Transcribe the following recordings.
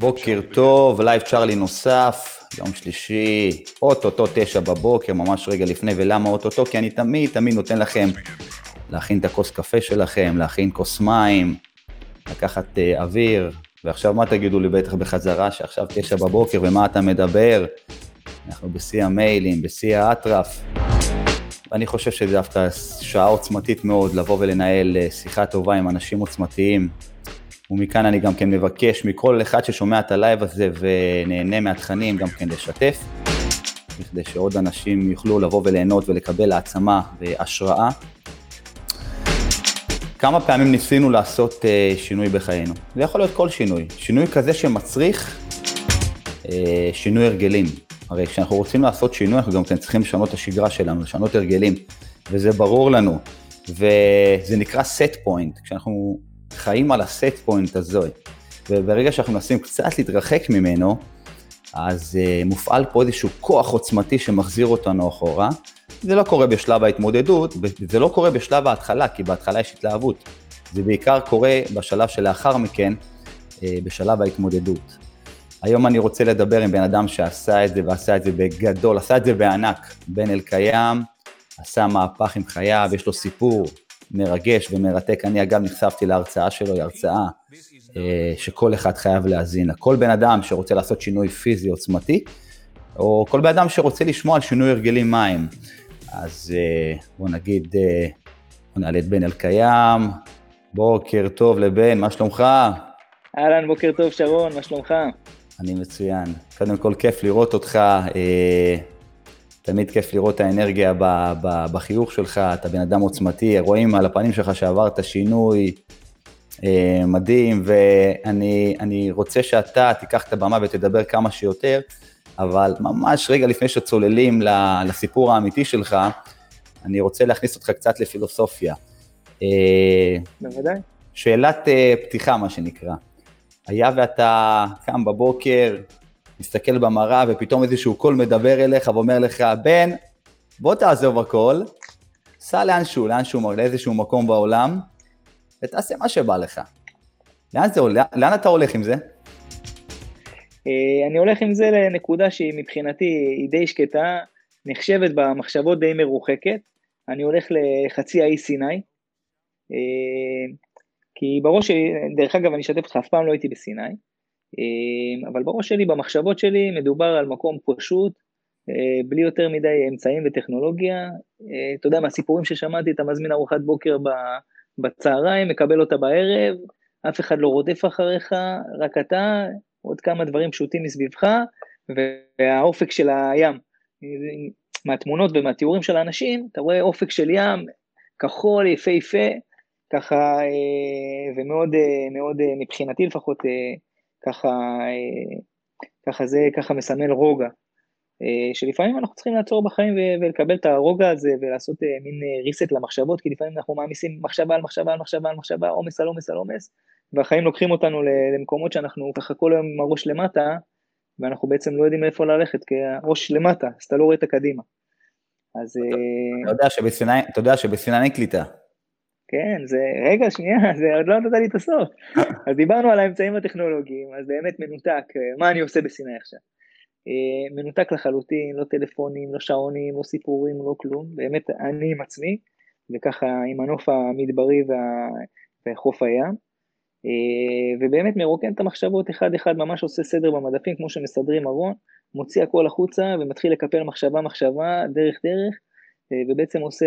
בוקר טוב, לייב צ'רלי נוסף, יום שלישי, אוטוטו תשע בבוקר, ממש רגע לפני, ולמה אוטוטו? כי אני תמיד תמיד נותן לכם להכין את הכוס קפה שלכם, להכין כוס מים, לקחת אה, אוויר, ועכשיו מה תגידו לי בטח בחזרה, שעכשיו תשע בבוקר ומה אתה מדבר? אנחנו בשיא המיילים, בשיא האטרף. ואני חושב שזו דווקא שעה עוצמתית מאוד לבוא ולנהל אה, שיחה טובה עם אנשים עוצמתיים. ומכאן אני גם כן מבקש מכל אחד ששומע את הלייב הזה ונהנה מהתכנים גם כן לשתף, בכדי שעוד אנשים יוכלו לבוא וליהנות ולקבל העצמה והשראה. כמה פעמים ניסינו לעשות אה, שינוי בחיינו. זה יכול להיות כל שינוי. שינוי כזה שמצריך אה, שינוי הרגלים. הרי כשאנחנו רוצים לעשות שינוי, אנחנו גם כן צריכים לשנות את השגרה שלנו, לשנות הרגלים, וזה ברור לנו. וזה נקרא set point, כשאנחנו חיים על ה-set point הזו, וברגע שאנחנו מנסים קצת להתרחק ממנו, אז uh, מופעל פה איזשהו כוח עוצמתי שמחזיר אותנו אחורה. זה לא קורה בשלב ההתמודדות, זה לא קורה בשלב ההתחלה, כי בהתחלה יש התלהבות. זה בעיקר קורה בשלב שלאחר מכן, uh, בשלב ההתמודדות. היום אני רוצה לדבר עם בן אדם שעשה את זה ועשה את זה בגדול, עשה את זה בענק. בן אלקיים עשה מהפך עם חייו, יש לו סיפור מרגש ומרתק. אני אגב נחשפתי להרצאה שלו, היא הרצאה אה, שכל אחד חייב להאזין לה. כל בן אדם שרוצה לעשות שינוי פיזי עוצמתי, או כל בן אדם שרוצה לשמוע על שינוי הרגלים מים. אז אה, בוא נגיד, אה, בוא נעלה את בן אלקיים, בוקר טוב לבן, מה שלומך? אהלן, בוקר טוב שרון, מה שלומך? אני מצוין. קודם כל, כיף לראות אותך. אה, תמיד כיף לראות את האנרגיה בחיוך שלך, אתה בן אדם עוצמתי, רואים על הפנים שלך שעברת שינוי אה, מדהים, ואני רוצה שאתה תיקח את הבמה ותדבר כמה שיותר, אבל ממש רגע לפני שצוללים לסיפור האמיתי שלך, אני רוצה להכניס אותך קצת לפילוסופיה. אה, בוודאי. שאלת פתיחה, מה שנקרא. היה ואתה קם בבוקר, מסתכל במראה ופתאום איזשהו קול מדבר אליך ואומר לך, בן, בוא תעזוב הכל, סע לאנשהו, לאנשהו, לאיזשהו מקום בעולם, ותעשה מה שבא לך. לאן זה? לאן אתה הולך עם זה? אה, אני הולך עם זה לנקודה שהיא מבחינתי היא די שקטה, נחשבת במחשבות די מרוחקת. אני הולך לחצי האי סיני. אה, כי בראש דרך אגב, אני אשתף אותך, אף פעם לא הייתי בסיני, אבל בראש שלי, במחשבות שלי, מדובר על מקום פשוט, אה, בלי יותר מדי אמצעים וטכנולוגיה. אה, אתה יודע, מהסיפורים ששמעתי, אתה מזמין ארוחת בוקר בצהריים, מקבל אותה בערב, אף אחד לא רודף אחריך, רק אתה, עוד כמה דברים פשוטים מסביבך, והאופק של הים. מהתמונות ומהתיאורים של האנשים, אתה רואה אופק של ים, כחול, יפהפה, ככה, אה, ומאוד מאוד מבחינתי לפחות, ככה, ככה זה ככה מסמל רוגע. שלפעמים אנחנו צריכים לעצור בחיים ולקבל את הרוגע הזה ולעשות מין reset למחשבות, כי לפעמים אנחנו מעמיסים מחשבה על מחשבה על מחשבה על מחשבה, עומס על עומס על עומס, והחיים לוקחים אותנו למקומות שאנחנו ככה כל היום עם הראש למטה, ואנחנו בעצם לא יודעים איפה ללכת, כי הראש למטה, אז אתה לא רואה את הקדימה. אז... אתה יודע שבסיני אין קליטה. כן, זה, רגע, שנייה, זה עוד לא נתת לי את הסוף. אז דיברנו על האמצעים הטכנולוגיים, אז באמת מנותק, אה, מה אני עושה בסיני עכשיו? אה, מנותק לחלוטין, לא טלפונים, לא שעונים, לא סיפורים, לא כלום, באמת אני עם עצמי, וככה עם הנוף המדברי וה... וחוף הים, אה, ובאמת מרוקן את המחשבות אחד-אחד, ממש עושה סדר במדפים, כמו שמסדרים ארון, מוציא הכל החוצה ומתחיל לקפל מחשבה-מחשבה, דרך-דרך, ובעצם עושה,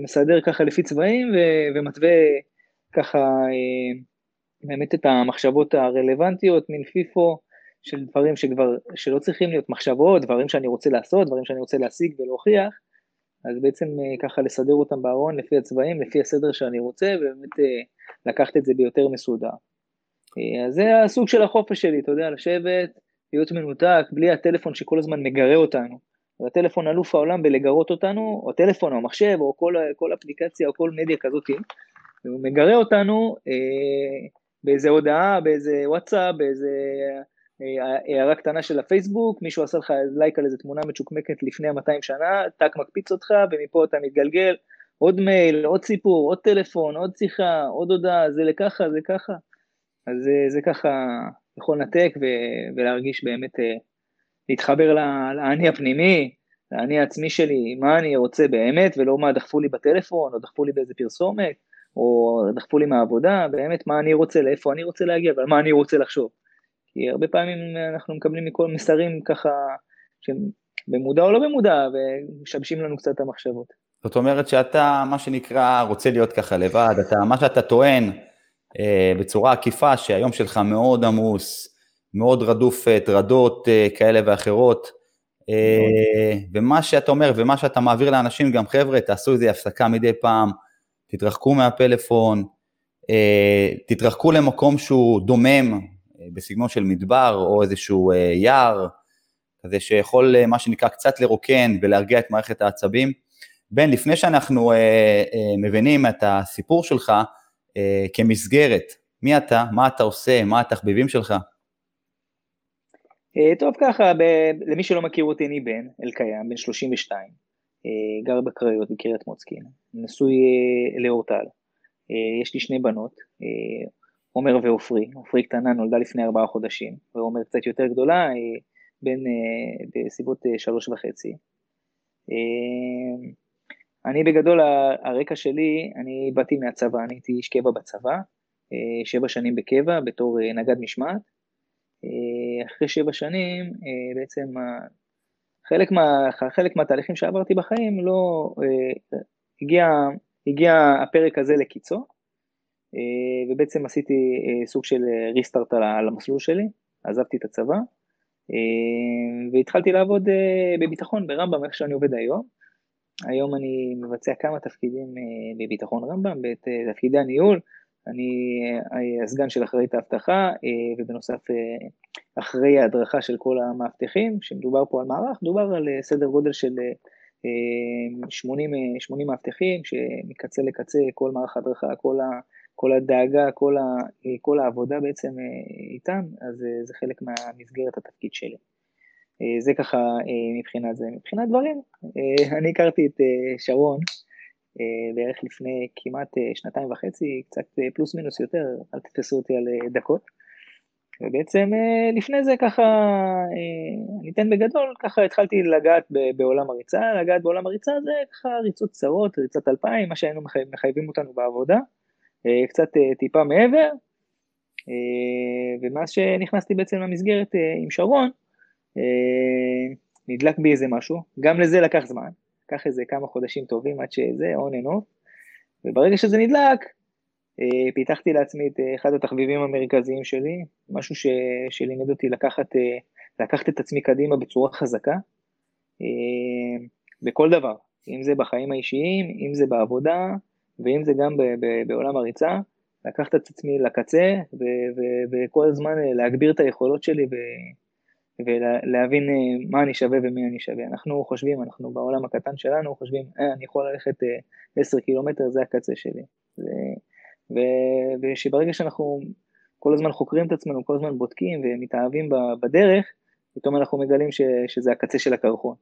מסדר ככה לפי צבעים ומתווה ככה אה, באמת את המחשבות הרלוונטיות, מין פיפו של דברים שכבר, שלא צריכים להיות מחשבות, דברים שאני רוצה לעשות, דברים שאני רוצה להשיג ולהוכיח, אז בעצם אה, ככה לסדר אותם בארון לפי הצבעים, לפי הסדר שאני רוצה, ובאמת לקחת את זה ביותר מסודר. אז זה הסוג של החופש שלי, אתה יודע, לשבת, להיות מנותק, בלי הטלפון שכל הזמן מגרה אותנו. והטלפון אלוף העולם בלגרות אותנו, או טלפון או מחשב או כל, כל אפליקציה או כל מדיה כזאת, הוא מגרה אותנו אה, באיזה הודעה, באיזה וואטסאפ, באיזה אה, הערה קטנה של הפייסבוק, מישהו עשה לך לייק על איזה תמונה מצ'וקמקת לפני 200 שנה, טאק מקפיץ אותך ומפה אתה מתגלגל, עוד מייל, עוד סיפור, עוד טלפון, עוד שיחה, עוד הודעה, זה לככה, זה ככה. אז זה, זה ככה, יכול לנתק ולהרגיש באמת, להתחבר לאני הפנימי, לאני העצמי שלי, מה אני רוצה באמת, ולא מה דחפו לי בטלפון, או דחפו לי באיזה פרסומת, או דחפו לי מהעבודה, באמת מה אני רוצה, לאיפה אני רוצה להגיע, ועל מה אני רוצה לחשוב. כי הרבה פעמים אנחנו מקבלים מכל מסרים ככה, במודע או לא במודע, ומשבשים לנו קצת את המחשבות. זאת אומרת שאתה, מה שנקרא, רוצה להיות ככה לבד, אתה, מה שאתה טוען אה, בצורה עקיפה, שהיום שלך מאוד עמוס, מאוד רדוף אה, טרדות אה, כאלה ואחרות, אה, ומה שאתה אומר ומה שאתה מעביר לאנשים, גם חבר'ה, תעשו איזה הפסקה מדי פעם, תתרחקו מהפלאפון, אה, תתרחקו למקום שהוא דומם, אה, בסגנון של מדבר או איזשהו יער, כזה שיכול מה שנקרא קצת לרוקן ולהרגיע את מערכת העצבים. בן, לפני שאנחנו מבינים את הסיפור שלך כמסגרת, מי אתה, מה אתה עושה, מה התחביבים שלך? טוב ככה, ב- למי שלא מכיר אותי, אני בן אלקיים, בן 32, גר בקריות בקריית מוצקין, נשוי אה, לאורטל, אה, יש לי שני בנות, אה, עומר ועופרי, עופרי קטנה נולדה לפני ארבעה חודשים, ועומר קצת יותר גדולה, בין בסביבות שלוש וחצי. אני בגדול, הרקע שלי, אני באתי מהצבא, אני הייתי איש קבע בצבא, שבע שנים בקבע בתור נגד משמעת. אחרי שבע שנים, בעצם חלק, מה, חלק מהתהליכים שעברתי בחיים לא אה, הגיע, הגיע הפרק הזה לקיצו, אה, ובעצם עשיתי אה, סוג של ריסטארט על, המסלול שלי, עזבתי את הצבא, אה, והתחלתי לעבוד אה, בביטחון ברמב"ם, איך שאני עובד היום. היום אני מבצע כמה תפקידים אה, בביטחון רמב"ם, בתפקידי אה, הניהול, אני אה, הסגן של אחראית האבטחה, אה, ובנוסף אה, אחראי ההדרכה של כל המאבטחים, שמדובר פה על מערך, מדובר על סדר גודל של 80, 80 מאבטחים, שמקצה לקצה כל מערך הדרכה, כל, ה, כל הדאגה, כל, ה, כל העבודה בעצם איתם, אז זה חלק מהמסגרת התפקיד שלי. זה ככה מבחינת זה. מבחינת דברים, אני הכרתי את שרון, בערך לפני כמעט אה, שנתיים וחצי, קצת אה, פלוס מינוס יותר, אל תתפסו אותי על דקות. ובעצם לפני זה ככה, אני אתן בגדול, ככה התחלתי לגעת בעולם הריצה, לגעת בעולם הריצה זה ככה ריצות צרות, ריצת אלפיים, מה שהיינו מחייבים אותנו בעבודה, קצת טיפה מעבר, ומאז שנכנסתי בעצם למסגרת עם שרון, נדלק בי איזה משהו, גם לזה לקח זמן, לקח איזה כמה חודשים טובים עד שזה, on and off, וברגע שזה נדלק, אה, פיתחתי לעצמי את אה, אחד התחביבים המרכזיים שלי, משהו ש, שלימד אותי לקחת, אה, לקחת את עצמי קדימה בצורה חזקה, בכל דבר, אם זה בחיים האישיים, אם זה בעבודה, ואם זה גם ב, ב, בעולם הריצה, לקחת את עצמי לקצה, וכל הזמן להגביר את היכולות שלי ולהבין אה, מה אני שווה ומי אני שווה. אנחנו חושבים, אנחנו בעולם הקטן שלנו חושבים, אה, אני יכול ללכת אה, 10 קילומטר, זה הקצה שלי. ו, ושברגע שאנחנו כל הזמן חוקרים את עצמנו, כל הזמן בודקים ומתאהבים בדרך, פתאום אנחנו מגלים ש, שזה הקצה של הקרחון.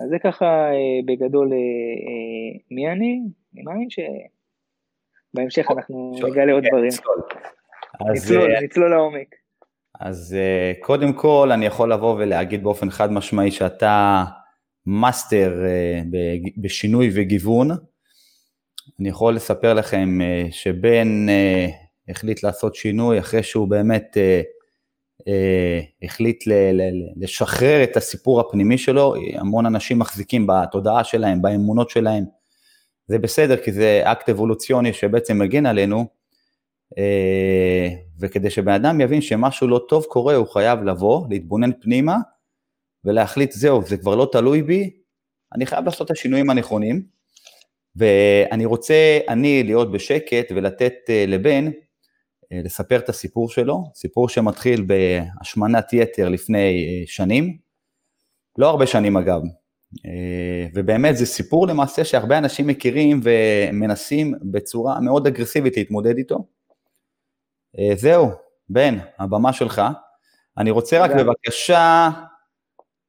אז זה ככה אה, בגדול אה, אה, מי אני, אני מאמין שבהמשך אנחנו נגלה עוד דברים. נצלול, נצלול לעומק. אז אה, קודם כל אני יכול לבוא ולהגיד באופן חד משמעי שאתה מאסטר אה, בשינוי וגיוון. אני יכול לספר לכם uh, שבן החליט לעשות שינוי אחרי שהוא באמת החליט לשחרר את הסיפור הפנימי שלו, המון אנשים מחזיקים בתודעה שלהם, באמונות שלהם. זה בסדר כי זה אקט אבולוציוני שבעצם מגן עלינו, אה, וכדי שבן אדם יבין שמשהו לא טוב קורה, הוא חייב לבוא, להתבונן פנימה, ולהחליט, זהו, זה כבר לא תלוי בי, אני חייב לעשות את השינויים הנכונים, ואני רוצה, אני, להיות בשקט ולתת אה, לבן, אה, לספר את הסיפור שלו, סיפור שמתחיל בהשמנת יתר לפני שנים, לא הרבה שנים אגב, ובאמת זה סיפור למעשה שהרבה אנשים מכירים ומנסים בצורה מאוד אגרסיבית להתמודד איתו. אה, זהו, בן, הבמה שלך. אני רוצה רק בבקשה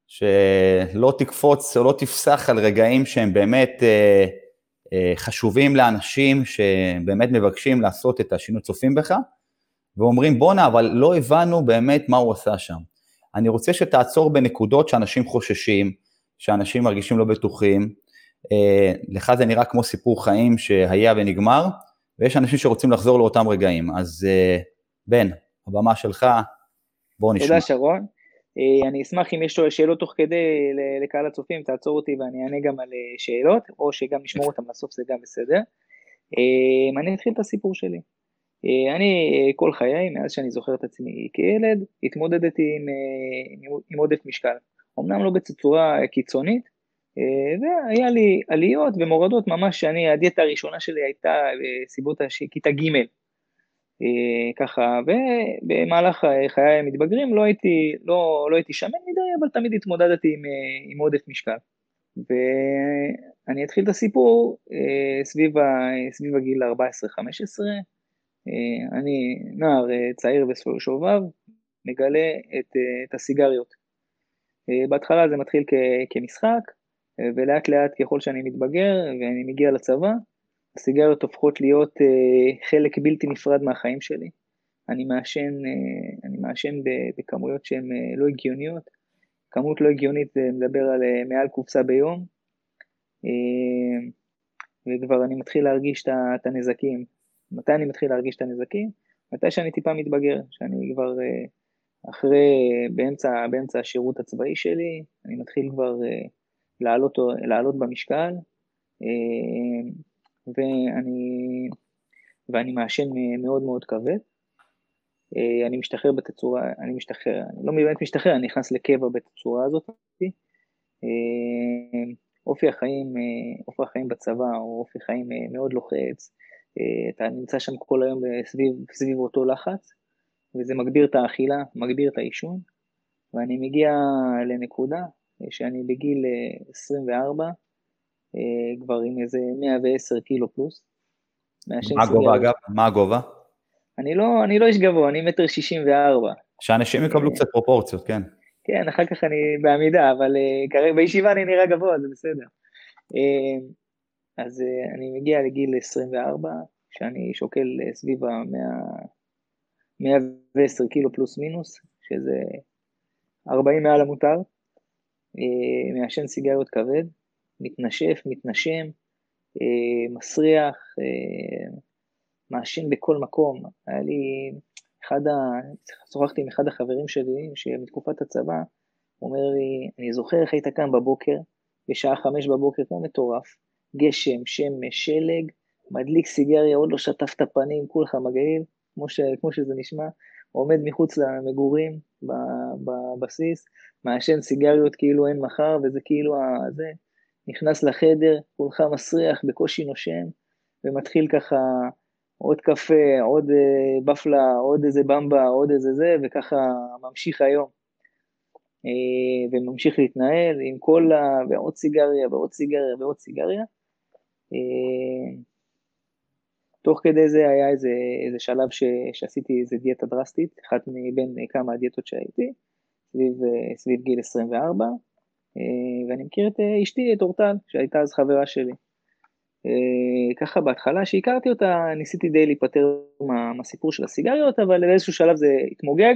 שלא תקפוץ או לא תפסח על רגעים שהם באמת אה, אה, חשובים לאנשים שבאמת מבקשים לעשות את השינוי צופים בך, ואומרים בואנה, אבל לא הבנו באמת מה הוא עשה שם. אני רוצה שתעצור בנקודות שאנשים חוששים, שאנשים מרגישים לא בטוחים. אה, לך זה נראה כמו סיפור חיים שהיה ונגמר, ויש אנשים שרוצים לחזור לאותם רגעים. אז אה, בן, הבמה שלך, בוא נשמע. תודה שרון. אה, אני אשמח אם יש שאלות תוך כדי לקהל הצופים, תעצור אותי ואני אענה גם על שאלות, או שגם נשמור אותם לסוף זה גם בסדר. אני אתחיל את הסיפור שלי. אני כל חיי, מאז שאני זוכר את עצמי כילד, התמודדתי עם, עם עודף משקל. אמנם לא בצורה קיצונית, והיה לי עליות ומורדות ממש שאני, הדיאטה הראשונה שלי הייתה בסביבות כיתה ג', ככה, ובמהלך חיי המתבגרים לא הייתי, לא, לא הייתי שמן מדי, אבל תמיד התמודדתי עם, עם עודף משקל. ואני אתחיל את הסיפור סביב, ה, סביב הגיל 14-15, אני נער צעיר ושובב, מגלה את, את הסיגריות. בהתחלה זה מתחיל כ- כמשחק, ולאט לאט ככל שאני מתבגר ואני מגיע לצבא, הסיגריות הופכות להיות uh, חלק בלתי נפרד מהחיים שלי. אני מעשן, uh, אני מעשן בכמויות שהן uh, לא הגיוניות. כמות לא הגיונית זה מדבר על מעל קופסה ביום, וכבר אני מתחיל להרגיש את הנזקים. מתי אני מתחיל להרגיש את הנזקים? מתי שאני טיפה מתבגר, שאני כבר אחרי, באמצע, באמצע השירות הצבאי שלי, אני מתחיל כבר לעלות, לעלות במשקל, uh, ואני, ואני מעשן מאוד מאוד כבד. אה, אני משתחרר בתצורה, אני משתחרר, אני לא באמת משתחרר, אני נכנס לקבע בתצורה הזאת. אה, אופי החיים, אה, אופי החיים בצבא הוא אופי חיים מאוד לוחץ, אתה נמצא שם כל היום סביב, סביב אותו לחץ, וזה מגביר את האכילה, מגביר את העישון, ואני מגיע לנקודה שאני בגיל 24, אה, כבר עם איזה 110 קילו פלוס. מה הגובה אגב? מה הגובה? אני לא, אני לא איש גבוה, אני מטר שישים וארבע. שאנשים יקבלו קצת פרופורציות, כן. כן, אחר כך אני בעמידה, אבל כרגע בישיבה אני נראה גבוה, זה בסדר. אז אני מגיע לגיל 24, שאני שוקל סביב ה-110 קילו פלוס מינוס, שזה 40 מעל המותר, מעשן סיגריות כבד, מתנשף, מתנשם, אה, מסריח, אה, מעשן בכל מקום. היה לי, אחד ה... שוחחתי עם אחד החברים שלי, שמתקופת הצבא, הוא אומר לי, אני זוכר איך היית קם בבוקר, בשעה חמש בבוקר, כמו מטורף, גשם, שמש, שלג, מדליק סיגריה, עוד לא שטף את הפנים, כולך מגעיל, כמו, ש, כמו שזה נשמע, עומד מחוץ למגורים בבסיס, מעשן סיגריות כאילו אין מחר, וזה כאילו, זה, נכנס לחדר, כולך מסריח, בקושי נושם, ומתחיל ככה עוד קפה, עוד אה, בפלה, עוד איזה במבה, עוד איזה זה, וככה ממשיך היום. אה, וממשיך להתנהל עם קולה, ועוד סיגריה, ועוד סיגריה, ועוד סיגריה. אה, תוך כדי זה היה איזה, איזה שלב ש, שעשיתי איזה דיאטה דרסטית, אחת מבין כמה הדיאטות שהייתי, סביב, סביב גיל 24, אה, ואני מכיר את אה, אשתי, את אורטל, שהייתה אז חברה שלי. אה, ככה בהתחלה שהכרתי אותה, ניסיתי די להיפטר מה, מהסיפור של הסיגריות, אבל באיזשהו שלב זה התמוגג,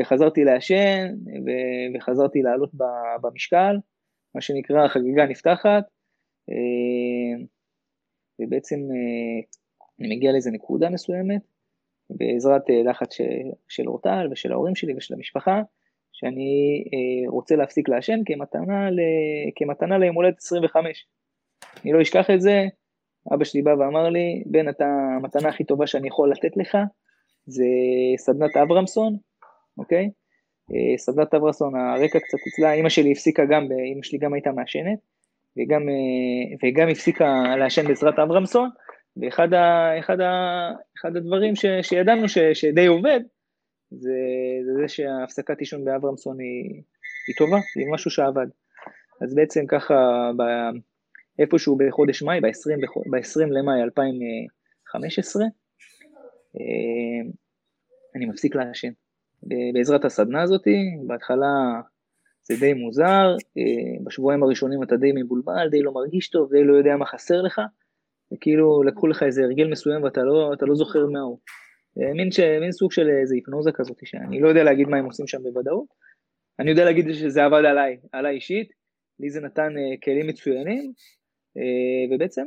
וחזרתי לעשן, וחזרתי לעלות במשקל, מה שנקרא החגיגה נפתחת, ובעצם אני מגיע לאיזה נקודה מסוימת, בעזרת לחץ של אורטל ושל ההורים שלי ושל המשפחה, שאני אה, רוצה להפסיק לעשן כמתנה, ל... כמתנה ליום הולדת 25. אני לא אשכח את זה, אבא שלי בא ואמר לי, בן, אתה, המתנה הכי טובה שאני יכול לתת לך, זה סדנת אברמסון, אוקיי? אה, סדנת אברמסון, הרקע קצת אצלה, אימא שלי הפסיקה גם, אימא שלי גם הייתה מעשנת, וגם, אה, וגם הפסיקה לעשן בעזרת אברמסון, ואחד ה, אחד ה, אחד הדברים ש, שידענו ש, שדי עובד, זה, זה זה שהפסקת עישון באברמסון היא, היא טובה, היא משהו שעבד. אז בעצם ככה, ב, איפשהו בחודש מאי, ב-20, ב-20 למאי 2015, אה, אני מפסיק לעשן. בעזרת הסדנה הזאת, בהתחלה זה די מוזר, אה, בשבועיים הראשונים אתה די מבולבל, די לא מרגיש טוב, די לא יודע מה חסר לך, וכאילו לקחו לך איזה הרגל מסוים ואתה לא, לא זוכר מהו. מין, ש... מין סוג של איזה היפנוזה כזאת, שאני לא יודע להגיד מה הם עושים שם בוודאות. אני יודע להגיד שזה עבד עליי, עליי אישית, לי זה נתן כלים מצוינים, ובעצם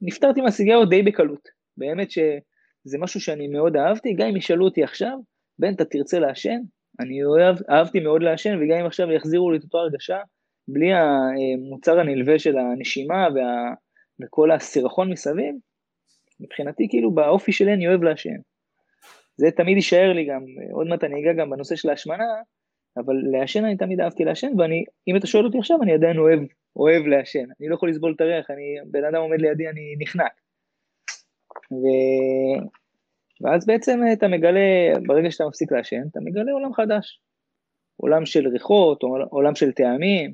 נפטרתי מהסיגריות די בקלות. באמת שזה משהו שאני מאוד אהבתי, גם אם ישאלו אותי עכשיו, בן, אתה תרצה לעשן? אני אוהב, אהבתי מאוד לעשן, וגם אם עכשיו יחזירו לי את אותו הרגשה, בלי המוצר הנלווה של הנשימה וה, וכל הסירחון מסביב, מבחינתי כאילו באופי שלי אני אוהב לעשן. זה תמיד יישאר לי גם, עוד מעט אני אגע גם בנושא של ההשמנה, אבל לעשן אני תמיד אהבתי לעשן, ואני, אם אתה שואל אותי עכשיו, אני עדיין אוהב, אוהב לעשן. אני לא יכול לסבול את הריח, אני, בן אדם עומד לידי, אני נחנק. ו... ואז בעצם אתה מגלה, ברגע שאתה מפסיק לעשן, אתה מגלה עולם חדש. עולם של ריחות, עולם של טעמים,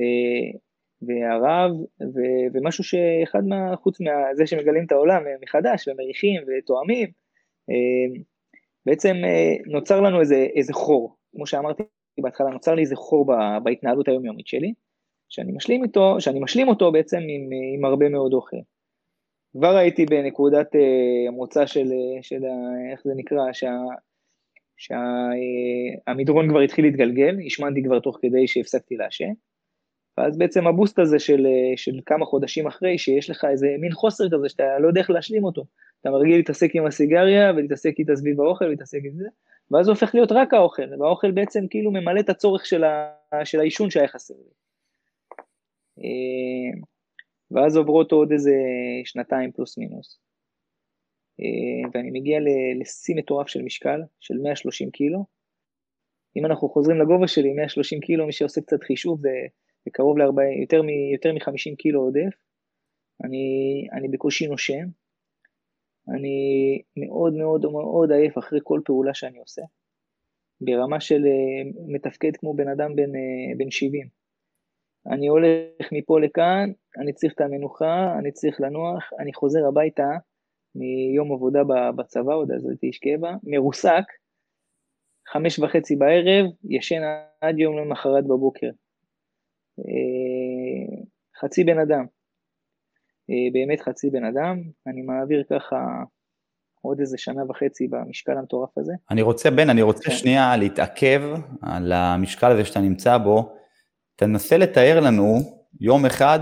אה, והרב, ו, ומשהו שאחד מה, חוץ מזה שמגלים את העולם מחדש ומריחים ותואמים, אה, בעצם אה, נוצר לנו איזה, איזה חור, כמו שאמרתי בהתחלה, נוצר לי איזה חור בהתנהלות היומיומית שלי, שאני משלים איתו, שאני משלים אותו בעצם עם, עם הרבה מאוד אוכל. כבר הייתי בנקודת המוצא של, של, איך זה נקרא, שה... שהמדרון כבר התחיל להתגלגל, השמנתי כבר תוך כדי שהפסקתי לעשן, ואז בעצם הבוסט הזה של, של כמה חודשים אחרי, שיש לך איזה מין חוסר כזה שאתה לא יודע איך להשלים אותו. אתה מרגיל להתעסק עם הסיגריה ולהתעסק איתה סביב האוכל ולהתעסק עם זה, ואז זה הופך להיות רק האוכל, והאוכל בעצם כאילו ממלא את הצורך של, ה, של העישון שהיה חסר לי. אה, ואז עוברות עוד איזה שנתיים פלוס מינוס. אה, ואני מגיע לשיא מטורף של משקל, של 130 קילו. אם אנחנו חוזרים לגובה שלי, 130 קילו, מי שעושה קצת חישוב זה זה קרוב ל יותר, יותר מ-50 קילו עודף, אני, אני בקושי נושם, אני מאוד מאוד מאוד עייף אחרי כל פעולה שאני עושה, ברמה של אה, מתפקד כמו בן אדם בן, אה, בן 70. אני הולך מפה לכאן, אני צריך את המנוחה, אני צריך לנוח, אני חוזר הביתה מיום עבודה בצבא, עוד אז הייתי איש קבע, מרוסק, חמש וחצי בערב, ישן עד יום למחרת בבוקר. אה, חצי בן אדם, אה, באמת חצי בן אדם, אני מעביר ככה עוד איזה שנה וחצי במשקל המטורף הזה. אני רוצה, בן, אני רוצה כן. שנייה להתעכב על המשקל הזה שאתה נמצא בו. תנסה לתאר לנו יום אחד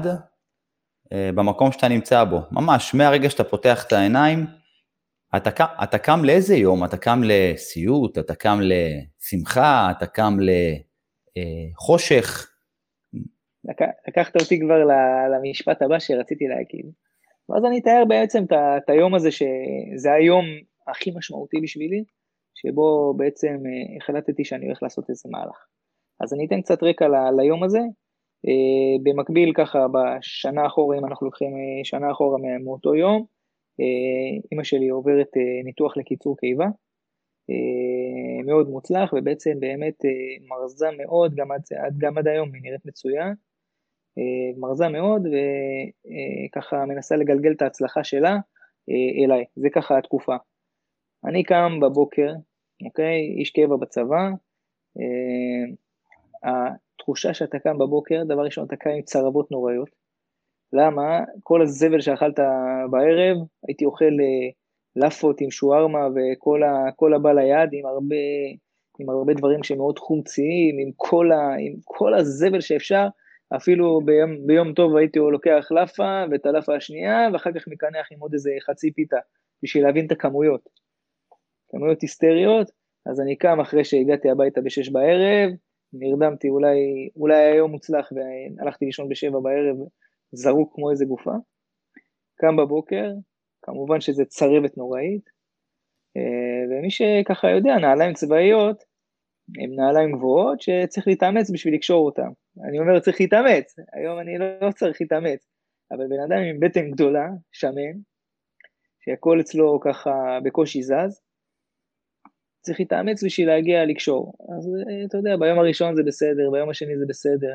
אה, במקום שאתה נמצא בו, ממש, מהרגע שאתה פותח את העיניים, אתה, אתה קם לאיזה יום? אתה קם לסיוט, אתה קם לשמחה, אתה קם לחושך, לקחת אותי כבר למשפט הבא שרציתי להגיד. ואז אני אתאר בעצם את היום הזה, שזה היום הכי משמעותי בשבילי, שבו בעצם אה, החלטתי שאני הולך לעשות איזה מהלך. אז אני אתן קצת רקע ל, ליום הזה. אה, במקביל ככה בשנה אחורה, אם אנחנו לוקחים אה, שנה אחורה מאותו יום, אימא שלי עוברת ניתוח לקיצור קיבה, מאוד מוצלח, ובעצם באמת מרזה מאוד, גם עד, גם עד היום היא נראית מצוין. אה, מרזה מאוד, וככה אה, מנסה לגלגל את ההצלחה שלה אה, אליי, זה ככה התקופה. אני קם בבוקר, אוקיי, איש קבע בצבא, התחושה שאתה קם בבוקר, דבר ראשון אתה קם עם צרבות נוראיות. למה? כל הזבל שאכלת בערב, הייתי אוכל לאפות עם שוארמה וכל הבא ליד עם הרבה, עם הרבה דברים שמאוד חומציים, עם כל, ה, עם כל הזבל שאפשר, אפילו ביום, ביום טוב הייתי לוקח לאפה ואת הלאפה השנייה, ואחר כך מקנח עם עוד איזה חצי פיתה, בשביל להבין את הכמויות. כמויות היסטריות, אז אני קם אחרי שהגעתי הביתה בשש בערב, נרדמתי, אולי, אולי היה יום מוצלח והלכתי לישון בשבע בערב, זרוק כמו איזה גופה. קם בבוקר, כמובן שזה צרבת נוראית, אה, ומי שככה יודע, נעליים צבאיות, הם נעליים גבוהות שצריך להתאמץ בשביל לקשור אותם. אני אומר צריך להתאמץ, היום אני לא צריך להתאמץ, אבל בן אדם עם בטן גדולה, שמן, שהכל אצלו ככה בקושי זז, צריך להתאמץ בשביל להגיע לקשור. אז אתה יודע, ביום הראשון זה בסדר, ביום השני זה בסדר.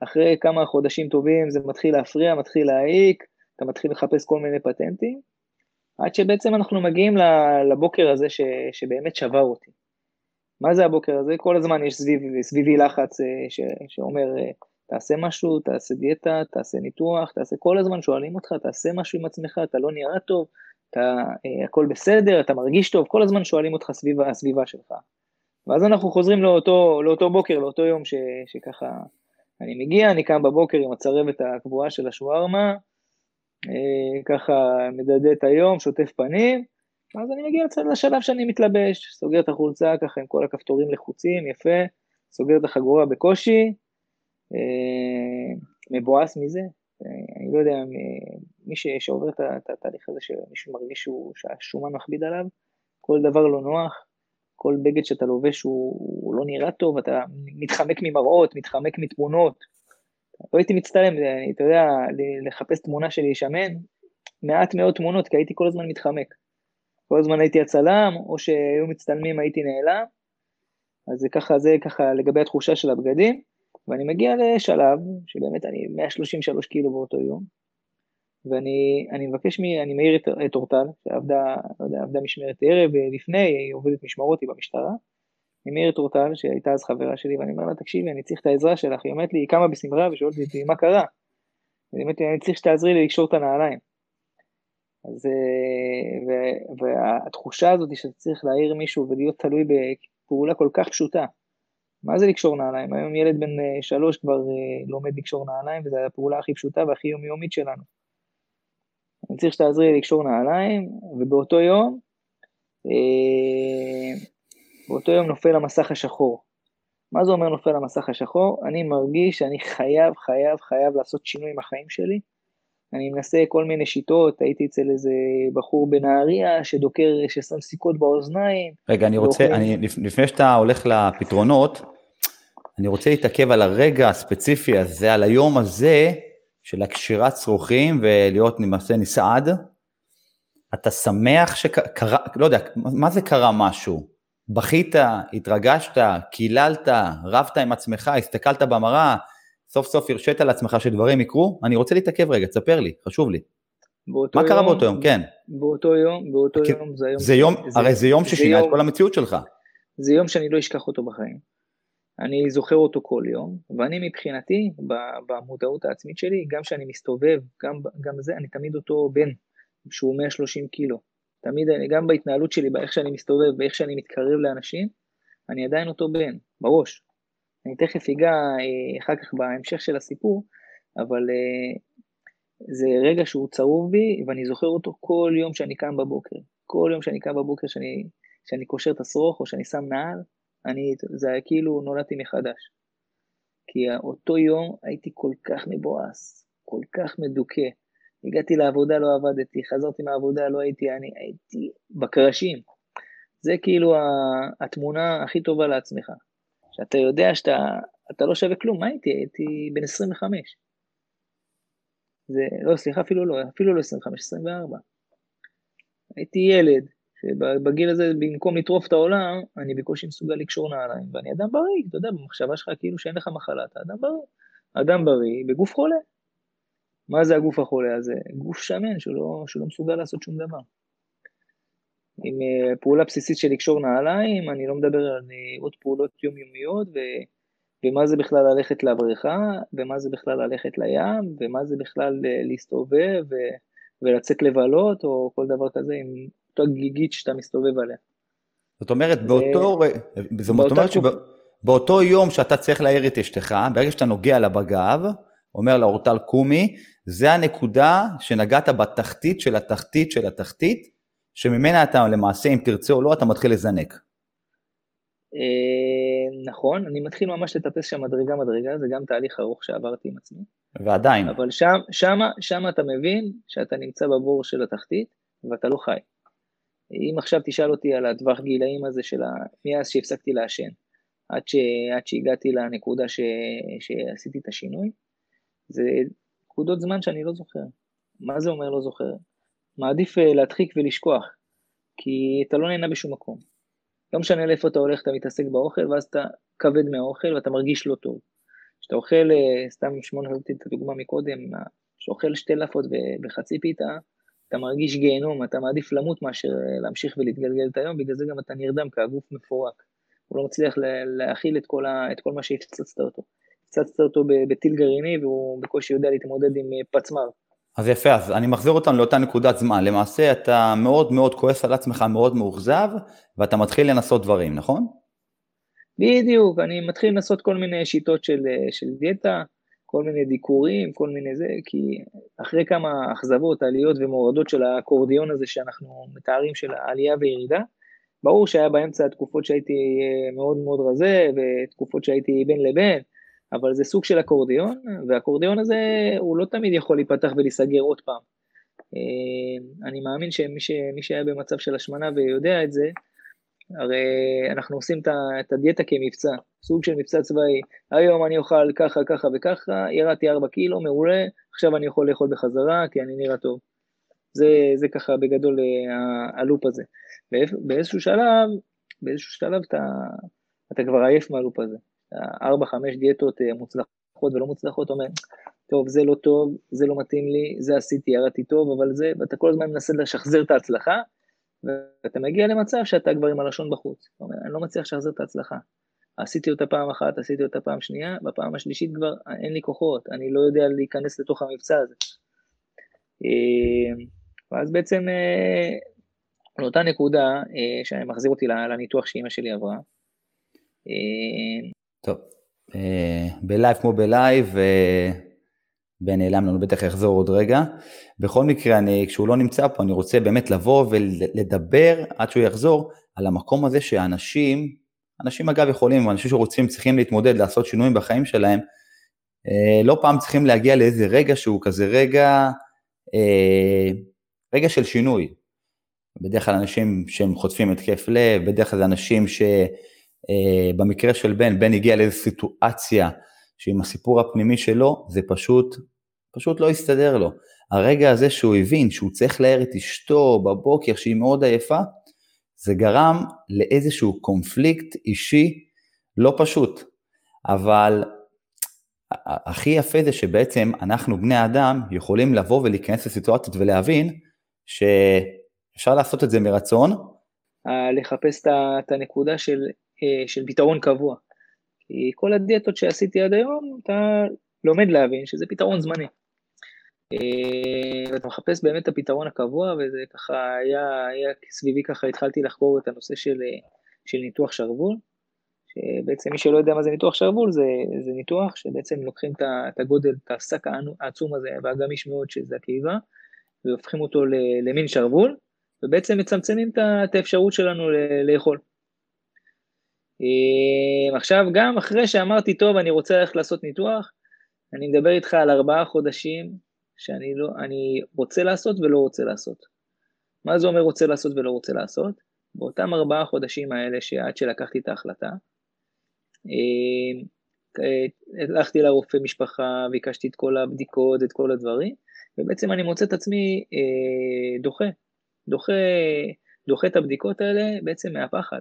אחרי כמה חודשים טובים זה מתחיל להפריע, מתחיל להעיק, אתה מתחיל לחפש כל מיני פטנטים, עד שבעצם אנחנו מגיעים לבוקר הזה ש, שבאמת שבר אותי. מה זה הבוקר הזה? כל הזמן יש סביב, סביבי לחץ אה, ש, שאומר, אה, תעשה משהו, תעשה דיאטה, תעשה ניתוח, תעשה, כל הזמן שואלים אותך, תעשה משהו עם עצמך, אתה לא נראה טוב, אתה, אה, הכל בסדר, אתה מרגיש טוב, כל הזמן שואלים אותך סביב הסביבה שלך. ואז אנחנו חוזרים לאותו, לאותו בוקר, לאותו יום ש, שככה אני מגיע, אני קם בבוקר עם הצרבת הקבועה של השווארמה, ככה מדדה את היום, שוטף פנים, ואז אני מגיע לשלב שאני מתלבש, סוגר את החולצה ככה עם כל הכפתורים לחוצים, יפה, סוגר את החגורה בקושי, אה, מבואס מזה, אה, אני לא יודע, מי שעובר את התהליך הזה, שמישהו מרגיש שהשומן מכביד עליו, כל דבר לא נוח, כל בגד שאתה לובש הוא, לא נראה טוב, אתה מתחמק ממראות, מתחמק מתמונות. לא הייתי מצטלם, אתה יודע, לחפש תמונה שלי שמן, מעט מאוד תמונות, כי הייתי כל הזמן מתחמק. כל הזמן הייתי הצלם, או שהיו מצטלמים הייתי נעלם, אז זה ככה, זה ככה לגבי התחושה של הבגדים, ואני מגיע לשלב שבאמת אני 133 קילו באותו יום, ואני מבקש, מ, אני מעיר את, את אורטל, שעבדה, לא יודע, עבדה משמרת ערב לפני, היא עובדת משמרות, היא במשטרה, אני מעיר את אורטל, שהייתה אז חברה שלי, ואני אומר לה, תקשיבי, אני צריך את העזרה שלך, היא אומרת לי, היא קמה בשמחה ושואלת אותי, מה קרה? אני אומרת לי, אני צריך שתעזרי לי לקשור את הנעליים. אז, ו, והתחושה הזאת שאתה צריך להעיר מישהו ולהיות תלוי בפעולה כל כך פשוטה, מה זה לקשור נעליים? היום ילד בן אה, שלוש כבר אה, לומד לקשור נעליים, וזו הפעולה הכי פשוטה והכי יומיומית שלנו. אני צריך שתעזרי לקשור נעליים, ובאותו יום, אה, באותו יום נופל המסך השחור. מה זה אומר נופל המסך השחור? אני מרגיש שאני חייב, חייב, חייב לעשות שינוי עם החיים שלי. אני מנסה כל מיני שיטות, הייתי אצל איזה בחור בנהריה שדוקר, ששם סיכות באוזניים. רגע, אני רוצה, אני, לפני שאתה הולך לפתרונות, אני רוצה להתעכב על הרגע הספציפי הזה, על היום הזה, של הקשירת צרוכים ולהיות למעשה נסעד, אתה שמח שקרה, לא יודע, מה זה קרה משהו? בכית, התרגשת, קיללת, רבת עם עצמך, הסתכלת במראה, סוף סוף הרשית לעצמך שדברים יקרו? אני רוצה להתעכב רגע, תספר לי, חשוב לי. מה יום, קרה באותו יום? כן. באותו יום, באותו יום, זה היום... זה יום, זה, הרי זה יום ששינה את כל המציאות שלך. זה יום שאני לא אשכח אותו בחיים. אני זוכר אותו כל יום, ואני מבחינתי, במודעות העצמית שלי, גם כשאני מסתובב, גם, גם זה, אני תמיד אותו בן, שהוא 130 קילו. תמיד, גם בהתנהלות שלי, באיך שאני מסתובב, באיך שאני מתקרב לאנשים, אני עדיין אותו בן, בראש. אני תכף אגע אה, אחר כך בהמשך של הסיפור, אבל אה, זה רגע שהוא צרוב בי, ואני זוכר אותו כל יום שאני קם בבוקר. כל יום שאני קם בבוקר, שאני, שאני קושר את השרוך או שאני שם נעל, אני, זה היה כאילו נולדתי מחדש. כי אותו יום הייתי כל כך מבואס, כל כך מדוכא. הגעתי לעבודה, לא עבדתי, חזרתי מהעבודה, לא הייתי, אני הייתי בקרשים. זה כאילו התמונה הכי טובה לעצמך. שאתה יודע שאתה לא שווה כלום, מה הייתי? הייתי בן 25. זה, לא, סליחה, אפילו לא, אפילו לא 25, 24. הייתי ילד, שבגיל הזה, במקום לטרוף את העולם, אני בקושי מסוגל לקשור נעליים, ואני אדם בריא, אתה יודע, במחשבה שלך כאילו שאין לך מחלה, אתה אדם בריא. אדם בריא בגוף חולה. מה זה הגוף החולה הזה? גוף שמן שלא, שלא מסוגל לעשות שום דבר. עם uh, פעולה בסיסית של לקשור נעליים, אני לא מדבר על uh, עוד פעולות יומיומיות, ו, ומה זה בכלל ללכת לבריכה, ומה זה בכלל ללכת לים, ומה זה בכלל uh, להסתובב ו, ולצאת לבלות, או כל דבר כזה עם אותה גיגית שאתה מסתובב עליה. זאת אומרת, באותו, זאת אומרת שבאותו יום שאתה צריך להעיר את אשתך, ברגע שאתה נוגע לה בגב, אומר לה אורטל קומי, זה הנקודה שנגעת בתחתית של התחתית של התחתית, שממנה אתה למעשה, אם תרצה או לא, אתה מתחיל לזנק. אה, נכון, אני מתחיל ממש לטפס שם מדרגה מדרגה, זה גם תהליך ארוך שעברתי עם עצמי. ועדיין. אבל שם, שמה, שמה אתה מבין שאתה נמצא בבור של התחתית ואתה לא חי. אם עכשיו תשאל אותי על הטווח גילאים הזה של ה... מאז שהפסקתי לעשן, עד, ש... עד שהגעתי לנקודה ש... שעשיתי את השינוי, זה נקודות זמן שאני לא זוכר. מה זה אומר לא זוכר? מעדיף אה, להדחיק ולשכוח, כי אתה לא נהנה בשום מקום. לא משנה לאיפה אתה הולך, אתה מתעסק באוכל, ואז אתה כבד מהאוכל ואתה מרגיש לא טוב. כשאתה אוכל, אה, סתם שמונה נתתי את הדוגמה מקודם, כשאתה אוכל שתי לאפות בחצי פיתה, אתה מרגיש גיהנום, אתה מעדיף למות מאשר להמשיך ולהתגלגל את היום, בגלל זה גם אתה נרדם, כי הגוף מפורק. הוא לא מצליח להכיל את כל, ה, את כל מה שהפצצת אותו. הפצצת אותו בטיל גרעיני והוא בקושי יודע להתמודד עם אה, פצמ"ר. אז יפה, אז אני מחזיר אותנו לאותה נקודת זמן. למעשה אתה מאוד מאוד כועס על עצמך, מאוד מאוכזב, ואתה מתחיל לנסות דברים, נכון? בדיוק, אני מתחיל לנסות כל מיני שיטות של, של דיאטה, כל מיני דיקורים, כל מיני זה, כי אחרי כמה אכזבות, עליות ומורדות של האקורדיון הזה שאנחנו מתארים של העלייה וירידה, ברור שהיה באמצע תקופות שהייתי אה, מאוד מאוד רזה, ותקופות שהייתי בין לבין, אבל זה סוג של אקורדיון, והאקורדיון הזה הוא לא תמיד יכול להיפתח ולהיסגר עוד פעם. אה, אני מאמין שמי שהיה במצב של השמנה ויודע את זה, הרי אנחנו עושים את הדיאטה כמבצע, סוג של מבצע צבאי. היום אני אוכל ככה, ככה וככה, ירדתי 4 קילו, מעולה, עכשיו אני יכול לאכול בחזרה כי אני נראה טוב. זה, זה ככה בגדול אה, הלופ הזה. באיזשהו שלב, באיזשהו שלב אתה, אתה כבר עייף מהלופ הזה. ארבע, חמש דיאטות אה, מוצלחות ולא מוצלחות, אומר, טוב, זה לא טוב, זה לא מתאים לי, זה עשיתי, ירדתי טוב, אבל זה, ואתה כל הזמן מנסה לשחזר את ההצלחה, ואתה מגיע למצב שאתה כבר עם הלשון בחוץ. אתה אומר, אני לא מצליח לשחזר את ההצלחה. עשיתי אותה פעם אחת, עשיתי אותה פעם שנייה, בפעם השלישית כבר אין לי כוחות, אני לא יודע להיכנס לתוך המבצע הזה. אה, ואז בעצם אה, לאותה נקודה שמחזיר אותי לניתוח שאימא שלי עברה, טוב, אה, בלייב כמו בלייב, אה, בן נעלם לנו, בטח יחזור עוד רגע. בכל מקרה, אני, כשהוא לא נמצא פה, אני רוצה באמת לבוא ולדבר עד שהוא יחזור על המקום הזה שאנשים, אנשים אגב יכולים, אנשים שרוצים, צריכים להתמודד, לעשות שינויים בחיים שלהם, אה, לא פעם צריכים להגיע לאיזה רגע שהוא כזה רגע, רגע של שינוי. בדרך כלל אנשים שהם חוטפים התקף לב, בדרך כלל זה אנשים ש... Uh, במקרה של בן, בן הגיע לאיזו סיטואציה שעם הסיפור הפנימי שלו, זה פשוט, פשוט לא הסתדר לו. הרגע הזה שהוא הבין שהוא צריך להער את אשתו בבוקר, שהיא מאוד עייפה, זה גרם לאיזשהו קונפליקט אישי לא פשוט. אבל הכי יפה זה שבעצם אנחנו בני אדם יכולים לבוא ולהיכנס לסיטואציות ולהבין שאפשר לעשות את זה מרצון. לחפש את הנקודה של אה, של פתרון קבוע. כי כל הדיאטות שעשיתי עד היום, אתה לומד להבין שזה פתרון זמני. אה, ואתה מחפש באמת את הפתרון הקבוע, וזה ככה היה, היה סביבי ככה התחלתי לחקור את הנושא של, אה, של ניתוח שרוול, שבעצם מי שלא יודע מה זה ניתוח שרוול, זה, זה ניתוח שבעצם לוקחים את הגודל, את השק העצום הזה והגמיש מאוד שזה הקיבה, והופכים אותו למין שרוול, ובעצם מצמצמים את האפשרות שלנו לאכול. אה, עכשיו, גם אחרי שאמרתי, טוב, אני רוצה ללכת לעשות ניתוח, אני מדבר איתך על ארבעה חודשים שאני לא, אני רוצה לעשות ולא רוצה לעשות. מה זה אומר רוצה לעשות ולא רוצה לעשות? באותם ארבעה חודשים האלה שעד שלקחתי את ההחלטה, אה, אה, הלכתי לרופא משפחה, ביקשתי את כל הבדיקות, את כל הדברים, ובעצם אני מוצא את עצמי דוחה, דוחה, דוחה את הבדיקות האלה בעצם מהפחד.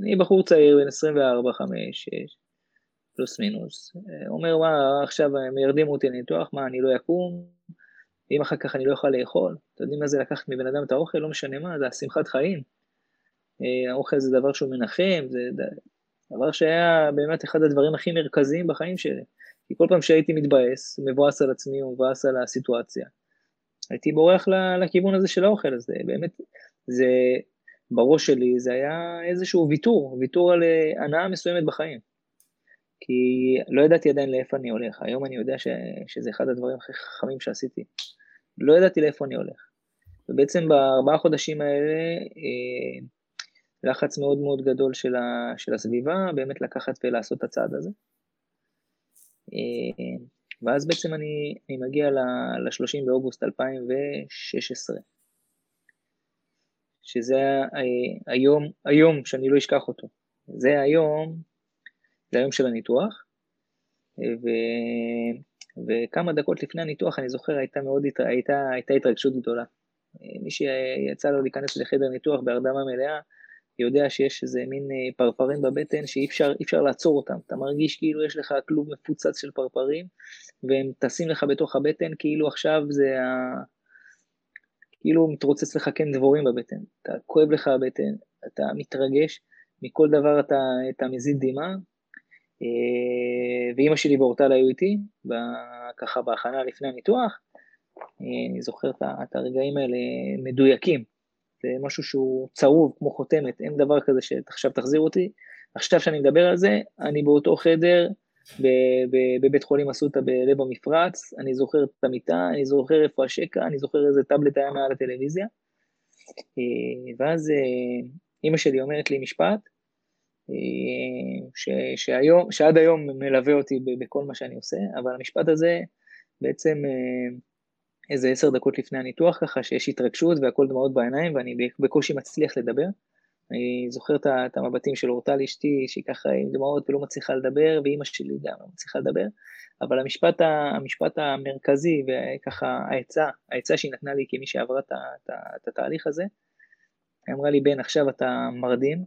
אני בחור צעיר בן 24, 5, 6, פלוס מינוס. אומר, מה, עכשיו הם ירדימו אותי לניתוח, מה, אני לא אקום? אם אחר כך אני לא אוכל לאכול? אתם יודעים מה זה לקחת מבן אדם את האוכל? לא משנה מה, זה השמחת חיים. אה, האוכל זה דבר שהוא מנחם, זה דבר שהיה באמת אחד הדברים הכי מרכזיים בחיים שלי. כי כל פעם שהייתי מתבאס, מבואס על עצמי או מבואס על הסיטואציה, הייתי בורח לכיוון הזה של האוכל, אז באמת, זה בראש שלי זה היה איזשהו ויתור, ויתור על אה, הנאה מסוימת בחיים. כי לא ידעתי עדיין לאיפה אני הולך, היום אני יודע ש, שזה אחד הדברים הכי חכמים שעשיתי. לא ידעתי לאיפה אני הולך. ובעצם בארבעה חודשים האלה, אה, לחץ מאוד מאוד גדול של, ה, של הסביבה, באמת לקחת ולעשות את הצעד הזה. אה, ואז בעצם אני, אני מגיע ל-30 באוגוסט 2016. שזה היום, היום שאני לא אשכח אותו. זה היום, זה היום של הניתוח, ו, וכמה דקות לפני הניתוח אני זוכר הייתה מאוד, הייתה, הייתה התרגשות גדולה. מי שיצא לו להיכנס לחדר ניתוח בהרדמה מלאה, יודע שיש איזה מין אה, פרפרים בבטן שאי אפשר, אפשר לעצור אותם. אתה מרגיש כאילו יש לך כלוב מפוצץ של פרפרים, והם טסים לך בתוך הבטן כאילו עכשיו זה ה... כאילו מתרוצץ לך כן דבורים בבטן, אתה כואב לך הבטן, אתה מתרגש, מכל דבר אתה, אתה מזיל דמעה, אה, ואימא שלי ואורטל היו איתי, ככה בהכנה לפני הניתוח, אני זוכר את הרגעים האלה מדויקים. זה משהו שהוא צרוב כמו חותמת, אין דבר כזה שעכשיו תחזיר אותי. עכשיו שאני מדבר על זה, אני באותו חדר בבית חולים אסותא בלב המפרץ, אני זוכר את המיטה, אני זוכר איפה השקע, אני זוכר איזה טאבלט היה מעל הטלוויזיה. אה, ואז אה, אימא שלי אומרת לי משפט, אה, ש, שהיום, שעד היום מלווה אותי בכל מה שאני עושה, אבל המשפט הזה בעצם איזה עשר דקות לפני הניתוח ככה, שיש התרגשות והכל דמעות בעיניים ואני בקושי מצליח לדבר. אני זוכר את המבטים של אורטל אשתי, שהיא ככה עם דמעות ולא מצליחה לדבר, ואימא שלי גם לא מצליחה לדבר, אבל המשפט, המשפט המרכזי וככה העצה, העצה שהיא נתנה לי כמי שעברה את, את, את התהליך הזה, היא אמרה לי, בן, עכשיו אתה מרדים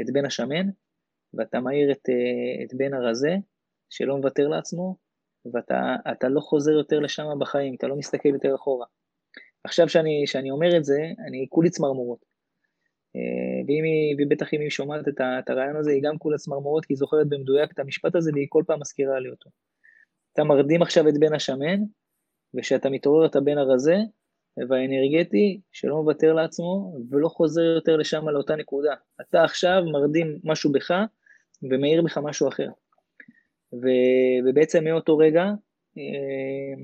את בן השמן, ואתה מעיר את, את בן הרזה, שלא מוותר לעצמו, ואתה לא חוזר יותר לשם בחיים, אתה לא מסתכל יותר אחורה. עכשיו שאני, שאני אומר את זה, אני כולי צמרמורות. אה, ואם היא, ובטח אם היא שומעת את, הרעיון הזה, היא גם כולה צמרמורות, כי היא זוכרת במדויק את המשפט הזה, והיא כל פעם מזכירה לי אותו. אתה מרדים עכשיו את בן השמן, וכשאתה מתעורר אתה בן הרזה, והאנרגטי, שלא מוותר לעצמו, ולא חוזר יותר לשם לאותה נקודה. אתה עכשיו מרדים משהו בך, ומאיר בך משהו אחר. ו, ובעצם מאותו רגע, אה,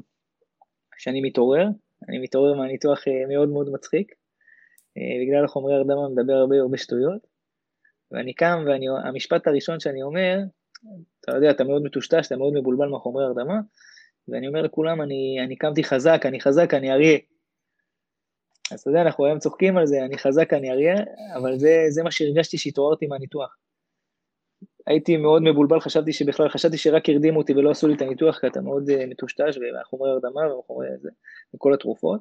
שאני מתעורר, אני מתעורר מהניתוח אה, מאוד מאוד מצחיק, בגלל החומרי הרדמה מדבר הרבה הרבה שטויות, ואני קם והמשפט הראשון שאני אומר, אתה יודע, אתה מאוד מטושטש, אתה מאוד מבולבל מהחומרי הרדמה, ואני אומר לכולם, אני, אני קמתי חזק, אני חזק, אני אריה. אז אתה יודע, אנחנו היום צוחקים על זה, אני חזק, אני אריה, אבל זה, זה מה שהרגשתי שהתעוררתי מהניתוח. הייתי מאוד מבולבל, חשבתי שבכלל, חשבתי שרק הרדימו אותי ולא עשו לי את הניתוח, כי אתה מאוד uh, מטושטש, והחומרי הרדמה והחומרי זה, וכל התרופות.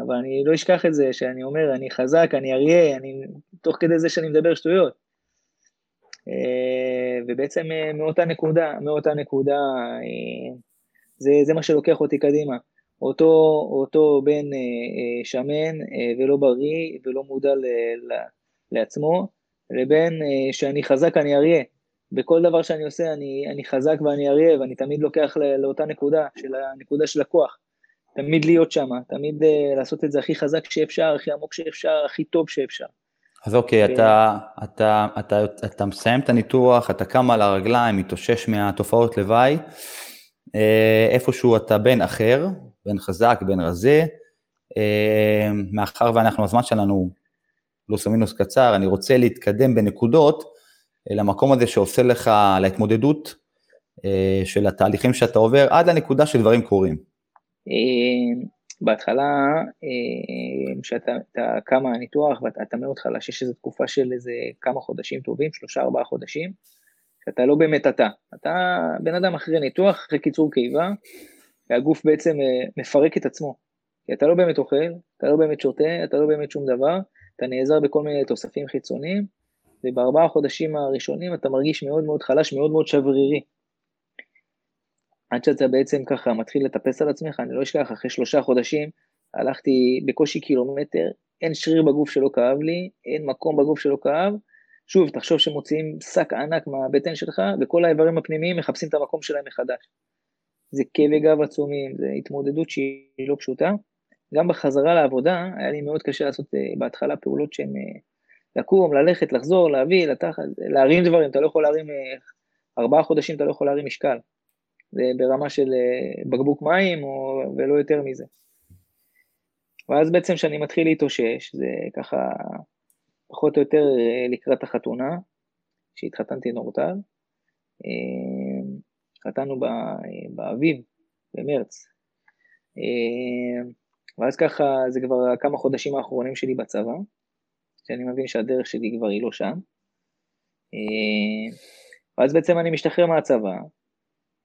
אבל אני לא אשכח את זה שאני אומר, אני חזק, אני אריה, אני, תוך כדי זה שאני מדבר שטויות. אה, ובעצם אה, מאותה נקודה, מאותה נקודה, אה, זה, זה מה שלוקח אותי קדימה. אותו, אותו בן שמן ולא בריא ולא מודע ל, ל, לעצמו, לבין שאני חזק, אני אריה. בכל דבר שאני עושה אני, אני חזק ואני אריה, ואני תמיד לוקח לאותה נקודה, של הנקודה של הכוח. תמיד להיות שם, תמיד uh, לעשות את זה הכי חזק שאפשר, הכי עמוק שאפשר, הכי טוב שאפשר. אז אוקיי, ו... אתה, אתה, אתה, אתה, אתה מסיים את הניתוח, אתה קם על הרגליים, מתאושש מהתופעות לוואי, אה, איפשהו אתה בן אחר, בן חזק, בן רזה, אה, מאחר ואנחנו, הזמן שלנו פלוס מינוס קצר, אני רוצה להתקדם בנקודות למקום הזה שעושה לך, להתמודדות של התהליכים שאתה עובר, עד לנקודה שדברים קורים. אה, בהתחלה, אה, כשאתה קם מהניתוח ואתה מאוד חלש, יש איזו תקופה של איזה כמה חודשים טובים, שלושה ארבעה חודשים, שאתה לא באמת אתה. אתה בן אדם אחרי ניתוח, אחרי קיצור קיבה, והגוף בעצם אה, מפרק את עצמו. כי אתה לא באמת אוכל, אתה לא באמת שותה, אתה לא באמת שום דבר, אתה נעזר בכל מיני תוספים חיצוניים, ובארבעה חודשים הראשונים אתה מרגיש מאוד מאוד חלש, מאוד מאוד שברירי. עד שאתה בעצם ככה מתחיל לטפס על עצמך, אני לא אשכח, אחרי שלושה חודשים הלכתי בקושי קילומטר, אין שריר בגוף שלא כאב לי, אין מקום בגוף שלא כאב. שוב, תחשוב שמוציאים שק ענק מהבטן שלך, וכל האיברים הפנימיים מחפשים את המקום שלהם מחדש. זה כאבי גב עצומים, זה התמודדות שהיא לא פשוטה. גם בחזרה לעבודה, היה לי מאוד קשה לעשות אה, בהתחלה פעולות שהן אה, לקום, ללכת, לחזור, להביא, לתחת, להרים דברים, אתה לא יכול להרים, אה, ארבעה חודשים אתה לא יכול להרים משקל. ברמה של אה, בקבוק מים או, ולא יותר מזה. ואז בעצם כשאני מתחיל להתאושש, זה ככה פחות או יותר אה, לקראת החתונה, שהתחתנתי עם אורטל. אה, באביב, במרץ. ואז ככה, זה כבר כמה חודשים האחרונים שלי בצבא, שאני מבין שהדרך שלי כבר היא לא שם. ואז בעצם אני משתחרר מהצבא,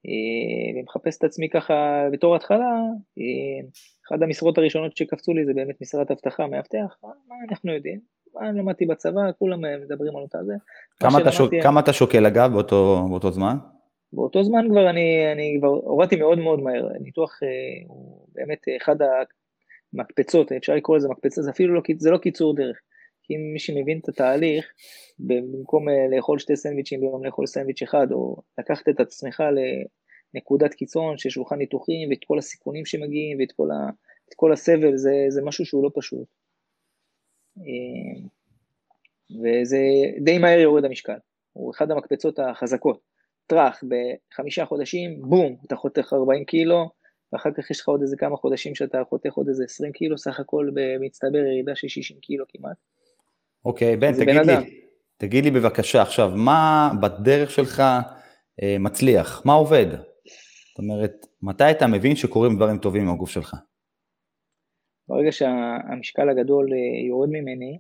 אה, ומחפש את עצמי ככה בתור התחלה, אה, אחת המשרות הראשונות שקפצו לי זה באמת משרת אבטחה, מאבטח, מה אנחנו יודעים? מה אני למדתי בצבא, כולם מדברים על אותה זה. כמה אתה, שוק, כמה אתה שוקל אגב באותו, באותו זמן? באותו זמן כבר אני, אני כבר הורדתי מאוד מאוד מהר, ניתוח אה, הוא באמת אחד המקפצות, אפשר לקרוא לזה מקפצה, זה אפילו לא, זה לא קיצור דרך. אם מי שמבין את התהליך, במקום לאכול שתי סנדוויצ'ים ביום לאכול סנדוויץ' אחד, או לקחת את עצמך נקודת קיצון של שולחן ניתוחים ואת כל הסיכונים שמגיעים ואת כל, ה, כל הסבל, זה, זה משהו שהוא לא פשוט. וזה די מהר יורד המשקל, הוא אחד המקפצות החזקות. טראח, בחמישה חודשים, בום, אתה חותך 40 קילו, ואחר כך יש לך עוד איזה כמה חודשים שאתה חותך עוד איזה 20 קילו, סך הכל במצטבר ירידה של 60 קילו כמעט. אוקיי, בן, תגיד לי, תגיד לי בבקשה עכשיו, מה בדרך שלך אה, מצליח? מה עובד? זאת אומרת, מתי אתה מבין שקורים דברים טובים עם הגוף שלך? ברגע שהמשקל הגדול אה, יורד ממני,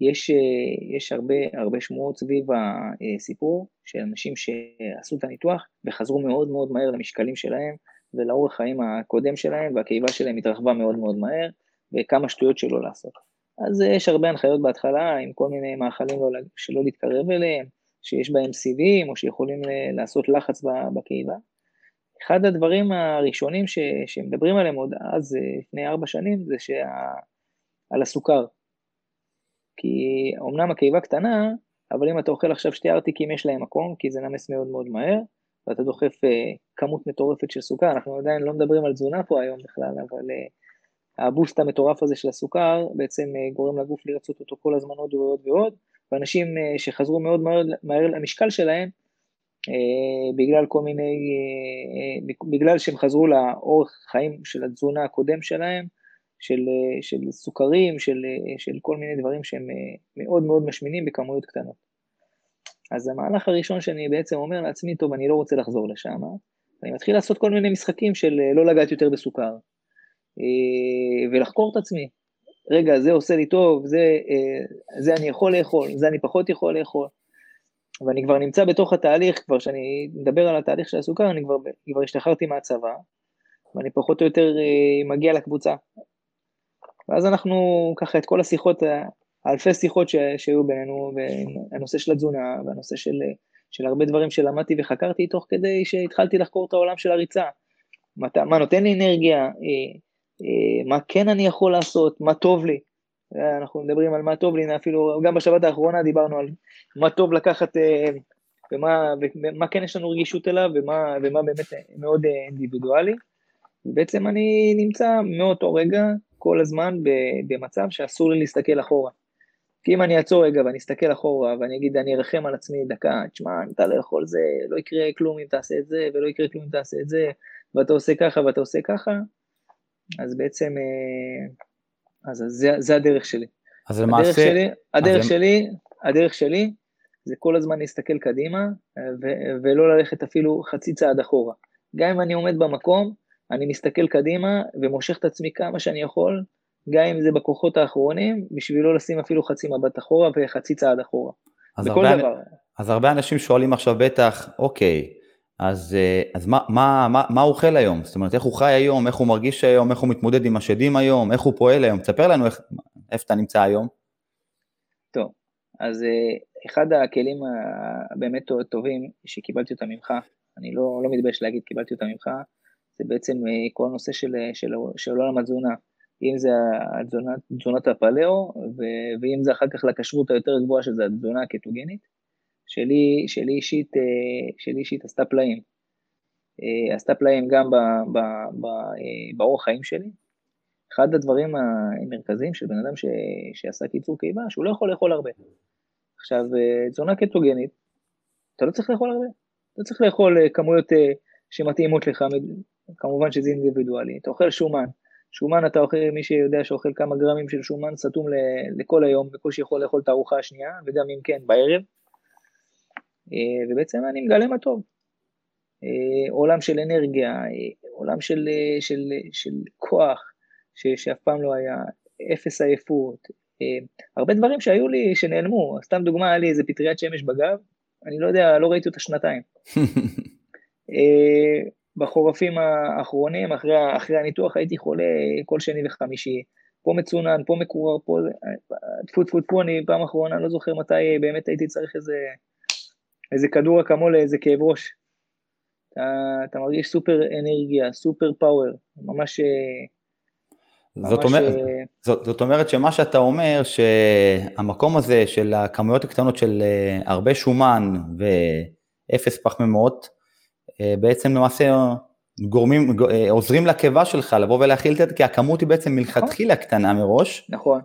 יש, אה, יש הרבה, הרבה שמועות סביב הסיפור של אנשים שעשו את הניתוח וחזרו מאוד מאוד מהר למשקלים שלהם ולאורך חיים הקודם שלהם והקיבה שלהם התרחבה מאוד מאוד מהר וכמה שטויות שלא לעשות. אז יש הרבה הנחיות בהתחלה עם כל מיני מאכלים לא, שלא להתקרב אליהם, שיש בהם סיבים או שיכולים אה, לעשות לחץ בקיבה. אחד הדברים הראשונים ש, שמדברים עליהם עוד אז, אה, לפני ארבע שנים, זה שה, על הסוכר. כי אמנם הקיבה קטנה, אבל אם אתה אוכל עכשיו שתי ארטיקים יש להם מקום, כי זה נמס מאוד מאוד מהר, ואתה דוחף uh, כמות מטורפת של סוכר, אנחנו עדיין לא מדברים על תזונה פה היום בכלל, אבל uh, הבוסט המטורף הזה של הסוכר בעצם uh, גורם לגוף לרצות אותו כל הזמן עוד ועוד ועוד, ואנשים uh, שחזרו מאוד מהר, מהר למשקל שלהם, uh, בגלל כל מיני, בגלל שהם חזרו לאורך חיים של התזונה הקודם שלהם, של, של סוכרים, של, של כל מיני דברים שהם מאוד מאוד משמינים בכמויות קטנות. אז המהלך הראשון שאני בעצם אומר לעצמי, טוב, אני לא רוצה לחזור לשם, אני מתחיל לעשות כל מיני משחקים של אה, לא לגעת יותר בסוכר, אה, ולחקור את עצמי. רגע, זה עושה לי טוב, זה, אה, זה אני יכול לאכול, זה אני פחות יכול לאכול. ואני כבר נמצא בתוך התהליך, כבר כשאני מדבר על התהליך של הסוכר, אני כבר, כבר השתחררתי מהצבא, ואני פחות או יותר מגיע לקבוצה. ואז אנחנו, ככה, את כל השיחות האלפי שיחות שהיו בינינו, והנושא של התזונה, והנושא של, של הרבה דברים שלמדתי וחקרתי תוך כדי שהתחלתי לחקור את העולם של הריצה. מה, מה נותן לי אנרגיה, אה, אה, מה כן אני יכול לעשות, מה טוב לי. אנחנו מדברים על מה טוב לי, אפילו גם בשבת האחרונה דיברנו על מה טוב לקחת אה, ומה, ומה כן יש לנו רגישות אליו ומה, ומה באמת מאוד אינדיבידואלי. ובעצם אני נמצא מאותו רגע כל הזמן במצב שאסור לי להסתכל אחורה. כי אם אני אעצור רגע ואני אסתכל אחורה ואני אגיד, אני ארחם על עצמי דקה, תשמע, אתה לא יכול זה, לא יקרה כלום אם תעשה את זה, ולא יקרה כלום אם תעשה את זה, ואתה עושה ככה ואתה עושה ככה, אז בעצם, אה, אז זה, זה הדרך שלי. אז למעשה... שלי, הדרך אז שלי, הדרך שלי, זה כל הזמן להסתכל קדימה, ו- ולא ללכת אפילו חצי צעד אחורה. גם אם אני עומד במקום, אני מסתכל קדימה ומושך את עצמי כמה שאני יכול, גם אם זה בכוחות האחרונים, בשביל לא לשים אפילו חצי מבט אחורה וחצי צעד אחורה. בכל הרבה, דבר. אז הרבה אנשים שואלים עכשיו בטח, אוקיי, אז, אה, אז מה, מה, מה, מה הוא אוכל היום? זאת אומרת, איך הוא חי היום, איך הוא מרגיש היום, איך הוא מתמודד עם השדים היום, איך הוא פועל היום? תספר לנו איך, איפה אתה נמצא היום. טוב, אז אה, אחד הכלים הבאמת טובים שקיבלתי אותם ממך, אני לא, לא מתבייש להגיד קיבלתי אותם ממך, זה בעצם אה, כל הנושא של, של, של עולם התזונה. אם זה התזונת, תזונת הפלאו, ואם זה אחר כך לכשרות היותר גבוהה, שזה התזונה הקטוגנית, שלי, שלי אישית, אה, שלי אישית עשתה פלאים. אה, עשתה פלאים גם ב, ב, אה, באורח חיים שלי. אחד הדברים המרכזיים של בן אדם ש, שעשה קיצור קיבה, שהוא לא יכול לאכול הרבה. עכשיו, תזונה קטוגנית, אתה לא צריך לאכול הרבה. אתה צריך לאכול כמויות שמתאימות לך, כמובן שזה אינדיבידואלי. אתה אוכל שומן, שומן אתה אוכל, מי שיודע שאוכל כמה גרמים של שומן סתום לכל היום, בקושי יכול לאכול את הארוחה השנייה, וגם אם כן, בערב. אה, ובעצם אני מגלה מה טוב. אה, עולם של אנרגיה, אה, עולם של, של, של כוח, ש, שאף פעם לא היה, אפס עייפות, הרבה דברים שהיו לי שנעלמו, סתם דוגמה, היה לי איזה פטריית שמש בגב, אני לא יודע, לא ראיתי אותה שנתיים. בחורפים האחרונים, אחרי, אחרי הניתוח, הייתי חולה כל שני וחמישי. פה מצונן, פה מקורר, פה... טפו טפו טפו, אני פעם אחרונה, לא זוכר מתי באמת הייתי צריך איזה, איזה כדור אקמול לאיזה כאב ראש. אתה, אתה מרגיש סופר אנרגיה, סופר פאוור, ממש... זאת, אומר, זאת, זאת אומרת שמה שאתה אומר, שהמקום הזה של הכמויות הקטנות של אה, הרבה שומן ואפס פחמימות, בעצם למעשה גורמים, עוזרים לקיבה שלך לבוא ולהכיל את זה, כי הכמות היא בעצם מלכתחילה קטנה מראש. נכון.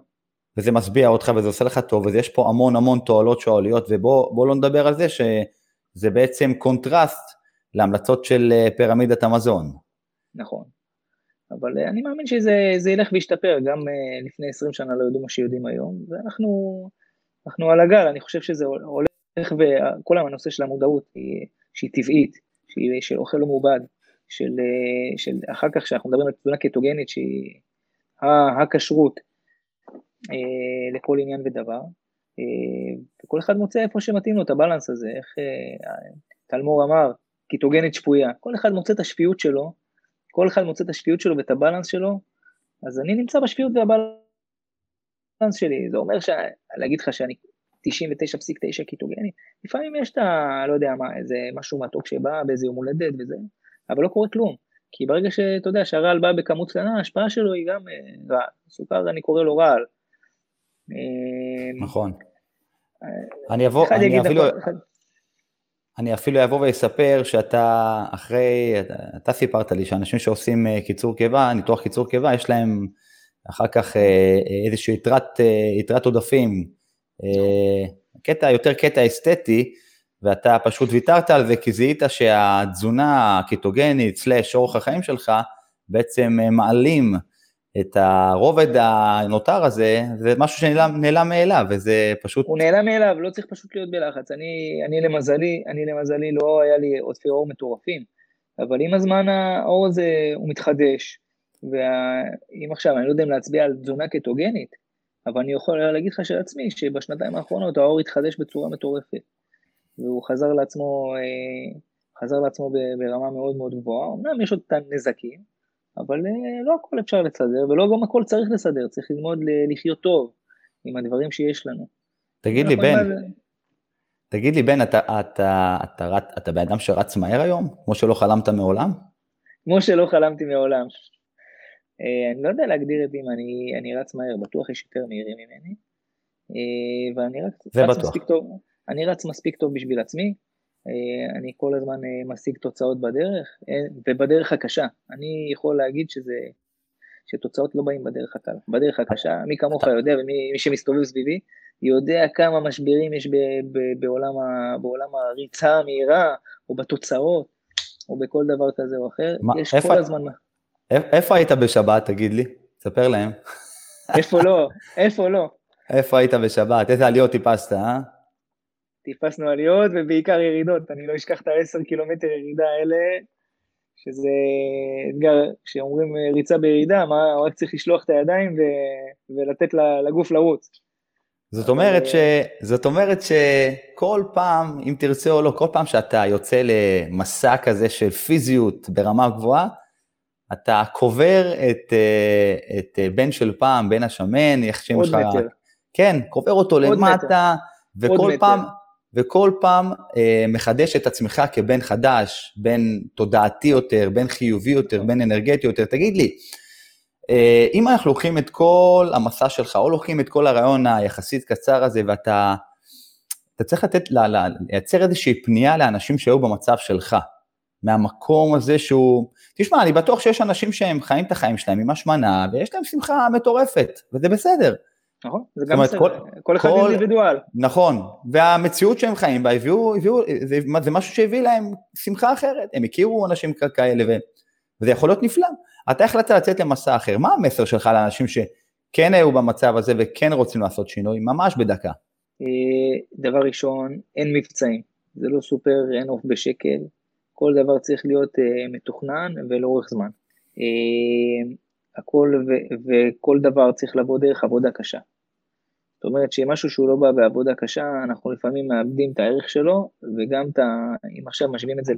וזה משביע אותך וזה עושה לך טוב, וזה יש פה המון המון תועלות שואליות, ובוא לא נדבר על זה שזה בעצם קונטרסט להמלצות של פירמידת המזון. נכון. אבל אני מאמין שזה ילך וישתפר, גם לפני 20 שנה לא ידעו מה שיודעים היום, ואנחנו על הגל, אני חושב שזה הולך, וכל הנושא של המודעות היא, שהיא טבעית, שהיא של אוכל לא מעובד, של, של אחר כך שאנחנו מדברים על תזונה קטוגנית שהיא הכשרות אה, לכל עניין ודבר, אה, וכל אחד מוצא איפה שמתאים לו את הבלנס הזה, איך אה, תלמור אמר, קיטוגנית שפויה, כל אחד מוצא את השפיות שלו, כל אחד מוצא את השפיות שלו ואת הבלנס שלו, אז אני נמצא בשפיות והבלנס שלי, זה אומר, ש... להגיד לך שאני 99.9 קיטוגני, לפעמים יש את ה... לא יודע מה, איזה משהו מתוק שבא באיזה יום הולדת וזה, אבל לא קורה כלום. כי ברגע שאתה יודע שהרעל בא בכמות קטנה, ההשפעה שלו היא גם אה, רעל. סוכר אני קורא לו רעל. אה, נכון. אה, אני אבוא, אני אפילו... אני אפילו אבוא ואספר שאתה אחרי, אתה סיפרת לי שאנשים שעושים קיצור קיבה, ניתוח קיצור קיבה, יש להם אחר כך איזושהי יתרת, יתרת עודפים, קטע, יותר קטע אסתטי, ואתה פשוט ויתרת על זה כי זיהית שהתזונה הקיטוגנית סלאש אורח החיים שלך בעצם מעלים את הרובד הנותר הזה, זה משהו שנעלם מאליו, וזה פשוט... הוא נעלם מאליו, לא צריך פשוט להיות בלחץ. אני, אני למזלי, אני למזלי לא היה לי עודפי אור מטורפים, אבל עם הזמן האור הזה הוא מתחדש, ואם עכשיו, אני לא יודע אם להצביע על תזונה קטוגנית, אבל אני יכול להגיד לך של עצמי, שבשנתיים האחרונות האור התחדש בצורה מטורפת. והוא חזר לעצמו, אה, חזר לעצמו ברמה מאוד מאוד גבוהה, אמנם יש עוד את הנזקים, אבל אה, לא הכל אפשר לסדר, ולא גם הכל צריך לסדר, צריך ללמוד לחיות טוב עם הדברים שיש לנו. תגיד לי, בן, תגיד לי, בן, אתה, אתה, אתה, אתה, אתה בן אדם שרץ מהר היום? כמו שלא חלמת מעולם? כמו שלא חלמתי מעולם. אה, אני לא יודע להגדיר את זה אם אני, אני רץ מהר, בטוח יש יותר מהירים ממני. ואני רק רץ מספיק טוב. אני רץ מספיק טוב בשביל עצמי, אה, אני כל הזמן אה, משיג תוצאות בדרך, אה, ובדרך הקשה. אני יכול להגיד שזה, שתוצאות לא באים בדרך הקלה. בדרך הקשה, מי כמוך יודע, ומי שמסתובב סביבי, יודע כמה משברים יש ב, ב, בעולם, ה, בעולם הריצה המהירה, או בתוצאות, או בכל דבר כזה או אחר. מה, יש איפה, כל הזמן... איפה היית בשבת, תגיד לי? ספר להם. איפה לא? איפה לא? איפה היית בשבת? איזה עליות טיפסת, אה? טיפסנו עליות ובעיקר ירידות, אני לא אשכח את ה-10 קילומטר ירידה האלה, שזה אתגר, כשאומרים ריצה בירידה, מה, רק צריך לשלוח את הידיים ו... ולתת לגוף לרוץ. זאת אומרת, ש... זאת אומרת שכל פעם, אם תרצה או לא, כל פעם שאתה יוצא למסע כזה של פיזיות ברמה גבוהה, אתה קובר את, את בן של פעם, בן השמן, איך שם לך... עוד מטר. כן, קובר אותו למטה, מטר. וכל פעם, מטר. וכל פעם אה, מחדש את עצמך כבן חדש, בן תודעתי יותר, בן חיובי יותר, בן אנרגטי יותר. תגיד לי, אה, אם אנחנו לוקחים את כל המסע שלך, או לוקחים את כל הרעיון היחסית קצר הזה, ואתה אתה צריך לתת, לה, לה, לייצר איזושהי פנייה לאנשים שהיו במצב שלך, מהמקום הזה שהוא... תשמע, אני בטוח שיש אנשים שהם חיים את החיים שלהם עם השמנה, ויש להם שמחה מטורפת, וזה בסדר. נכון, זה גם בסדר, כל, כל אחד כל, אינדיבידואל. נכון, והמציאות שהם חיים בה, הביאו, הביאו, זה, זה משהו שהביא להם שמחה אחרת, הם הכירו אנשים כאלה, וזה יכול להיות נפלא. אתה החלטת לצאת למסע אחר, מה המסר שלך לאנשים שכן היו במצב הזה וכן רוצים לעשות שינוי, ממש בדקה. אה, דבר ראשון, אין מבצעים, זה לא סופר אין אוף בשקל, כל דבר צריך להיות uh, מתוכנן ולאורך זמן. Uh, הכל ו- וכל דבר צריך לבוא דרך עבודה קשה. זאת אומרת שמשהו שהוא לא בא בעבודה קשה, אנחנו לפעמים מאבדים את הערך שלו, וגם את ה... אם עכשיו משווים את זה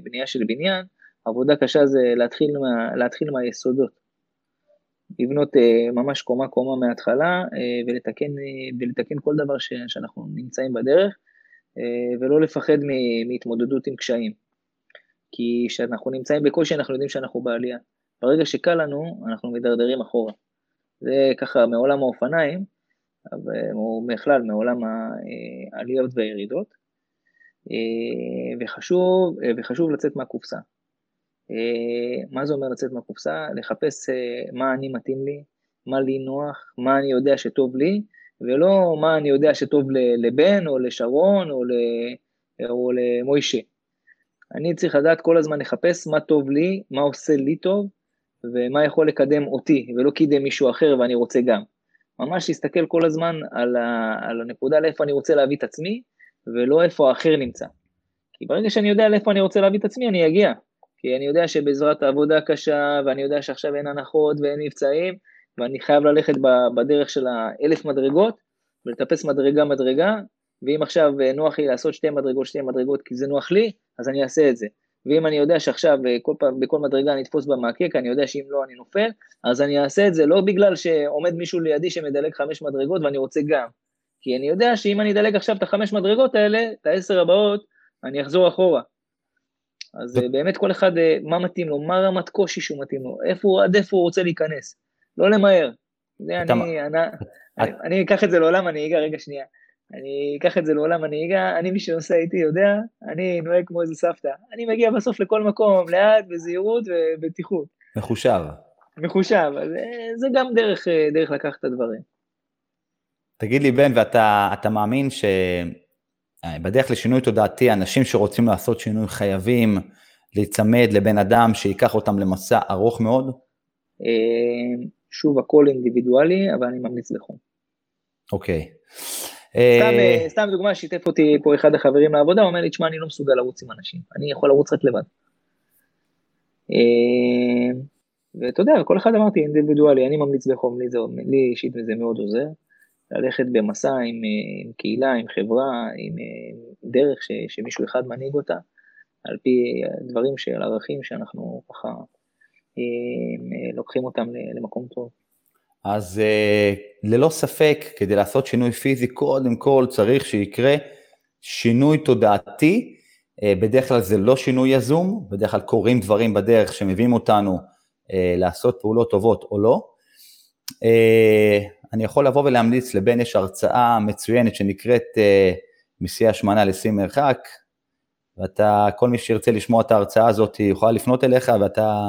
לבנייה של בניין, עבודה קשה זה להתחיל, מה, להתחיל מהיסודות. לבנות uh, ממש קומה קומה מההתחלה uh, ולתקן, uh, ולתקן כל דבר ש, שאנחנו נמצאים בדרך ולא לפחד מהתמודדות עם קשיים. כי כשאנחנו נמצאים בקושי אנחנו יודעים שאנחנו בעלייה. ברגע שקל לנו, אנחנו מידרדרים אחורה. זה ככה מעולם האופניים, או בכלל מעולם העליות והירידות. וחשוב, וחשוב לצאת מהקופסה. מה זה אומר לצאת מהקופסה? לחפש מה אני מתאים לי, מה לי נוח, מה אני יודע שטוב לי, ולא מה אני יודע שטוב לבן או לשרון או, או למוישה. אני צריך לדעת כל הזמן לחפש מה טוב לי, מה עושה לי טוב, ומה יכול לקדם אותי, ולא קידם מישהו אחר ואני רוצה גם. ממש להסתכל כל הזמן על, ה, על הנקודה לאיפה אני רוצה להביא את עצמי, ולא איפה האחר נמצא. כי ברגע שאני יודע לאיפה אני רוצה להביא את עצמי, אני אגיע. כי אני יודע שבעזרת העבודה הקשה, ואני יודע שעכשיו אין הנחות ואין מבצעים, ואני חייב ללכת בדרך של האלף מדרגות, ולטפס מדרגה מדרגה, ואם עכשיו נוח לי לעשות שתי מדרגות, שתי מדרגות כי זה נוח לי, אז אני אעשה את זה. ואם אני יודע שעכשיו אה, כל פעם, בכל מדרגה אני אתפוס במעקה, אני יודע שאם לא אני נופל, אז אני אעשה את זה לא בגלל שעומד מישהו לידי שמדלג חמש מדרגות ואני רוצה גם. כי אני יודע שאם אני אדלג עכשיו את החמש מדרגות האלה, את העשר הבאות, אני אחזור אחורה. אז אה, באמת כל אחד, אה, מה מתאים לו, מה רמת קושי שהוא מתאים לו, איפה, עד איפה הוא רוצה להיכנס. לא למהר. זה אני, אני, אני, אני אקח את זה לעולם הנהיגה, רגע שנייה. אני אקח את זה לעולם הנהיגה, אני מי שנוסע איתי יודע, אני נוהג כמו איזה סבתא. אני מגיע בסוף לכל מקום, לאט, בזהירות ובטיחות. מחושב. מחושב, אז אה, זה גם דרך, אה, דרך לקחת את הדברים. תגיד לי בן, ואתה מאמין שבדרך לשינוי תודעתי, אנשים שרוצים לעשות שינוי חייבים להיצמד לבן אדם שייקח אותם למסע ארוך מאוד? אה, שוב, הכל אינדיבידואלי, אבל אני ממליץ בחום. אוקיי. סתם, אה, סתם דוגמה, שיתף אותי פה אחד החברים לעבודה, הוא אומר לי, תשמע, אני לא מסוגל לרוץ עם אנשים, אני יכול לרוץ רק לבד. אה, ואתה יודע, כל אחד אמרתי אינדיבידואלי, אני ממליץ בחום, לי, זה, לי אישית וזה מאוד עוזר, ללכת במסע עם, אה, עם קהילה, עם חברה, עם דרך ש, שמישהו אחד מנהיג אותה, על פי דברים של ערכים שאנחנו ככה לוקחים אותם למקום טוב. אז uh, ללא ספק, כדי לעשות שינוי פיזי, קודם כל צריך שיקרה שינוי תודעתי. Uh, בדרך כלל זה לא שינוי יזום, בדרך כלל קורים דברים בדרך שמביאים אותנו uh, לעשות פעולות טובות או לא. Uh, אני יכול לבוא ולהמליץ לבן, יש הרצאה מצוינת שנקראת uh, מסיע השמנה לשיא מרחק, ואתה, כל מי שירצה לשמוע את ההרצאה הזאת יוכל לפנות אליך ואתה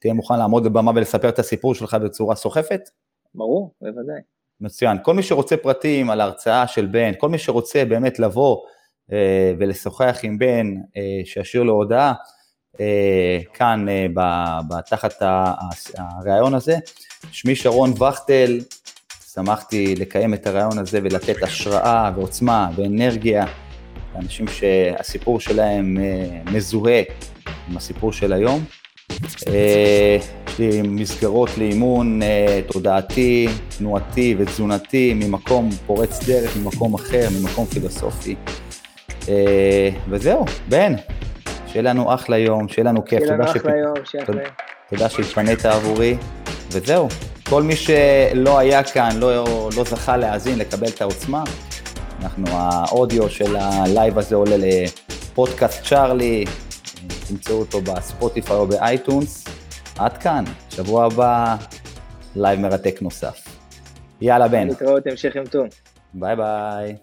תהיה מוכן לעמוד בבמה ולספר את הסיפור שלך בצורה סוחפת? ברור, בוודאי. מצוין. כל מי שרוצה פרטים על ההרצאה של בן, כל מי שרוצה באמת לבוא אה, ולשוחח עם בן, אה, שישאיר לו הודעה, אה, כאן אה, ב, תחת הריאיון הזה. שמי שרון וכטל, שמחתי לקיים את הריאיון הזה ולתת השראה ועוצמה ואנרגיה לאנשים שהסיפור שלהם אה, מזוהה עם הסיפור של היום. אה, יש לי מסגרות לאימון אה, תודעתי, תנועתי ותזונתי ממקום פורץ דרך, ממקום אחר, ממקום פילוסופי. אה, וזהו, בן, שיהיה לנו אחלה יום, שיהיה לנו כיף. שיהיה לנו אחלה יום, שיהיה אחלה יום. תודה שהתפנית עבורי, וזהו. כל מי שלא היה כאן, לא, לא זכה להאזין, לקבל את העוצמה, אנחנו, האודיו של הלייב הזה עולה לפודקאסט צ'ארלי, תמצאו אותו בספוטיפיי או באייטיונס. עד כאן, שבוע הבא לייב מרתק נוסף. יאללה בן. להתראות, המשך יום טוב. ביי ביי.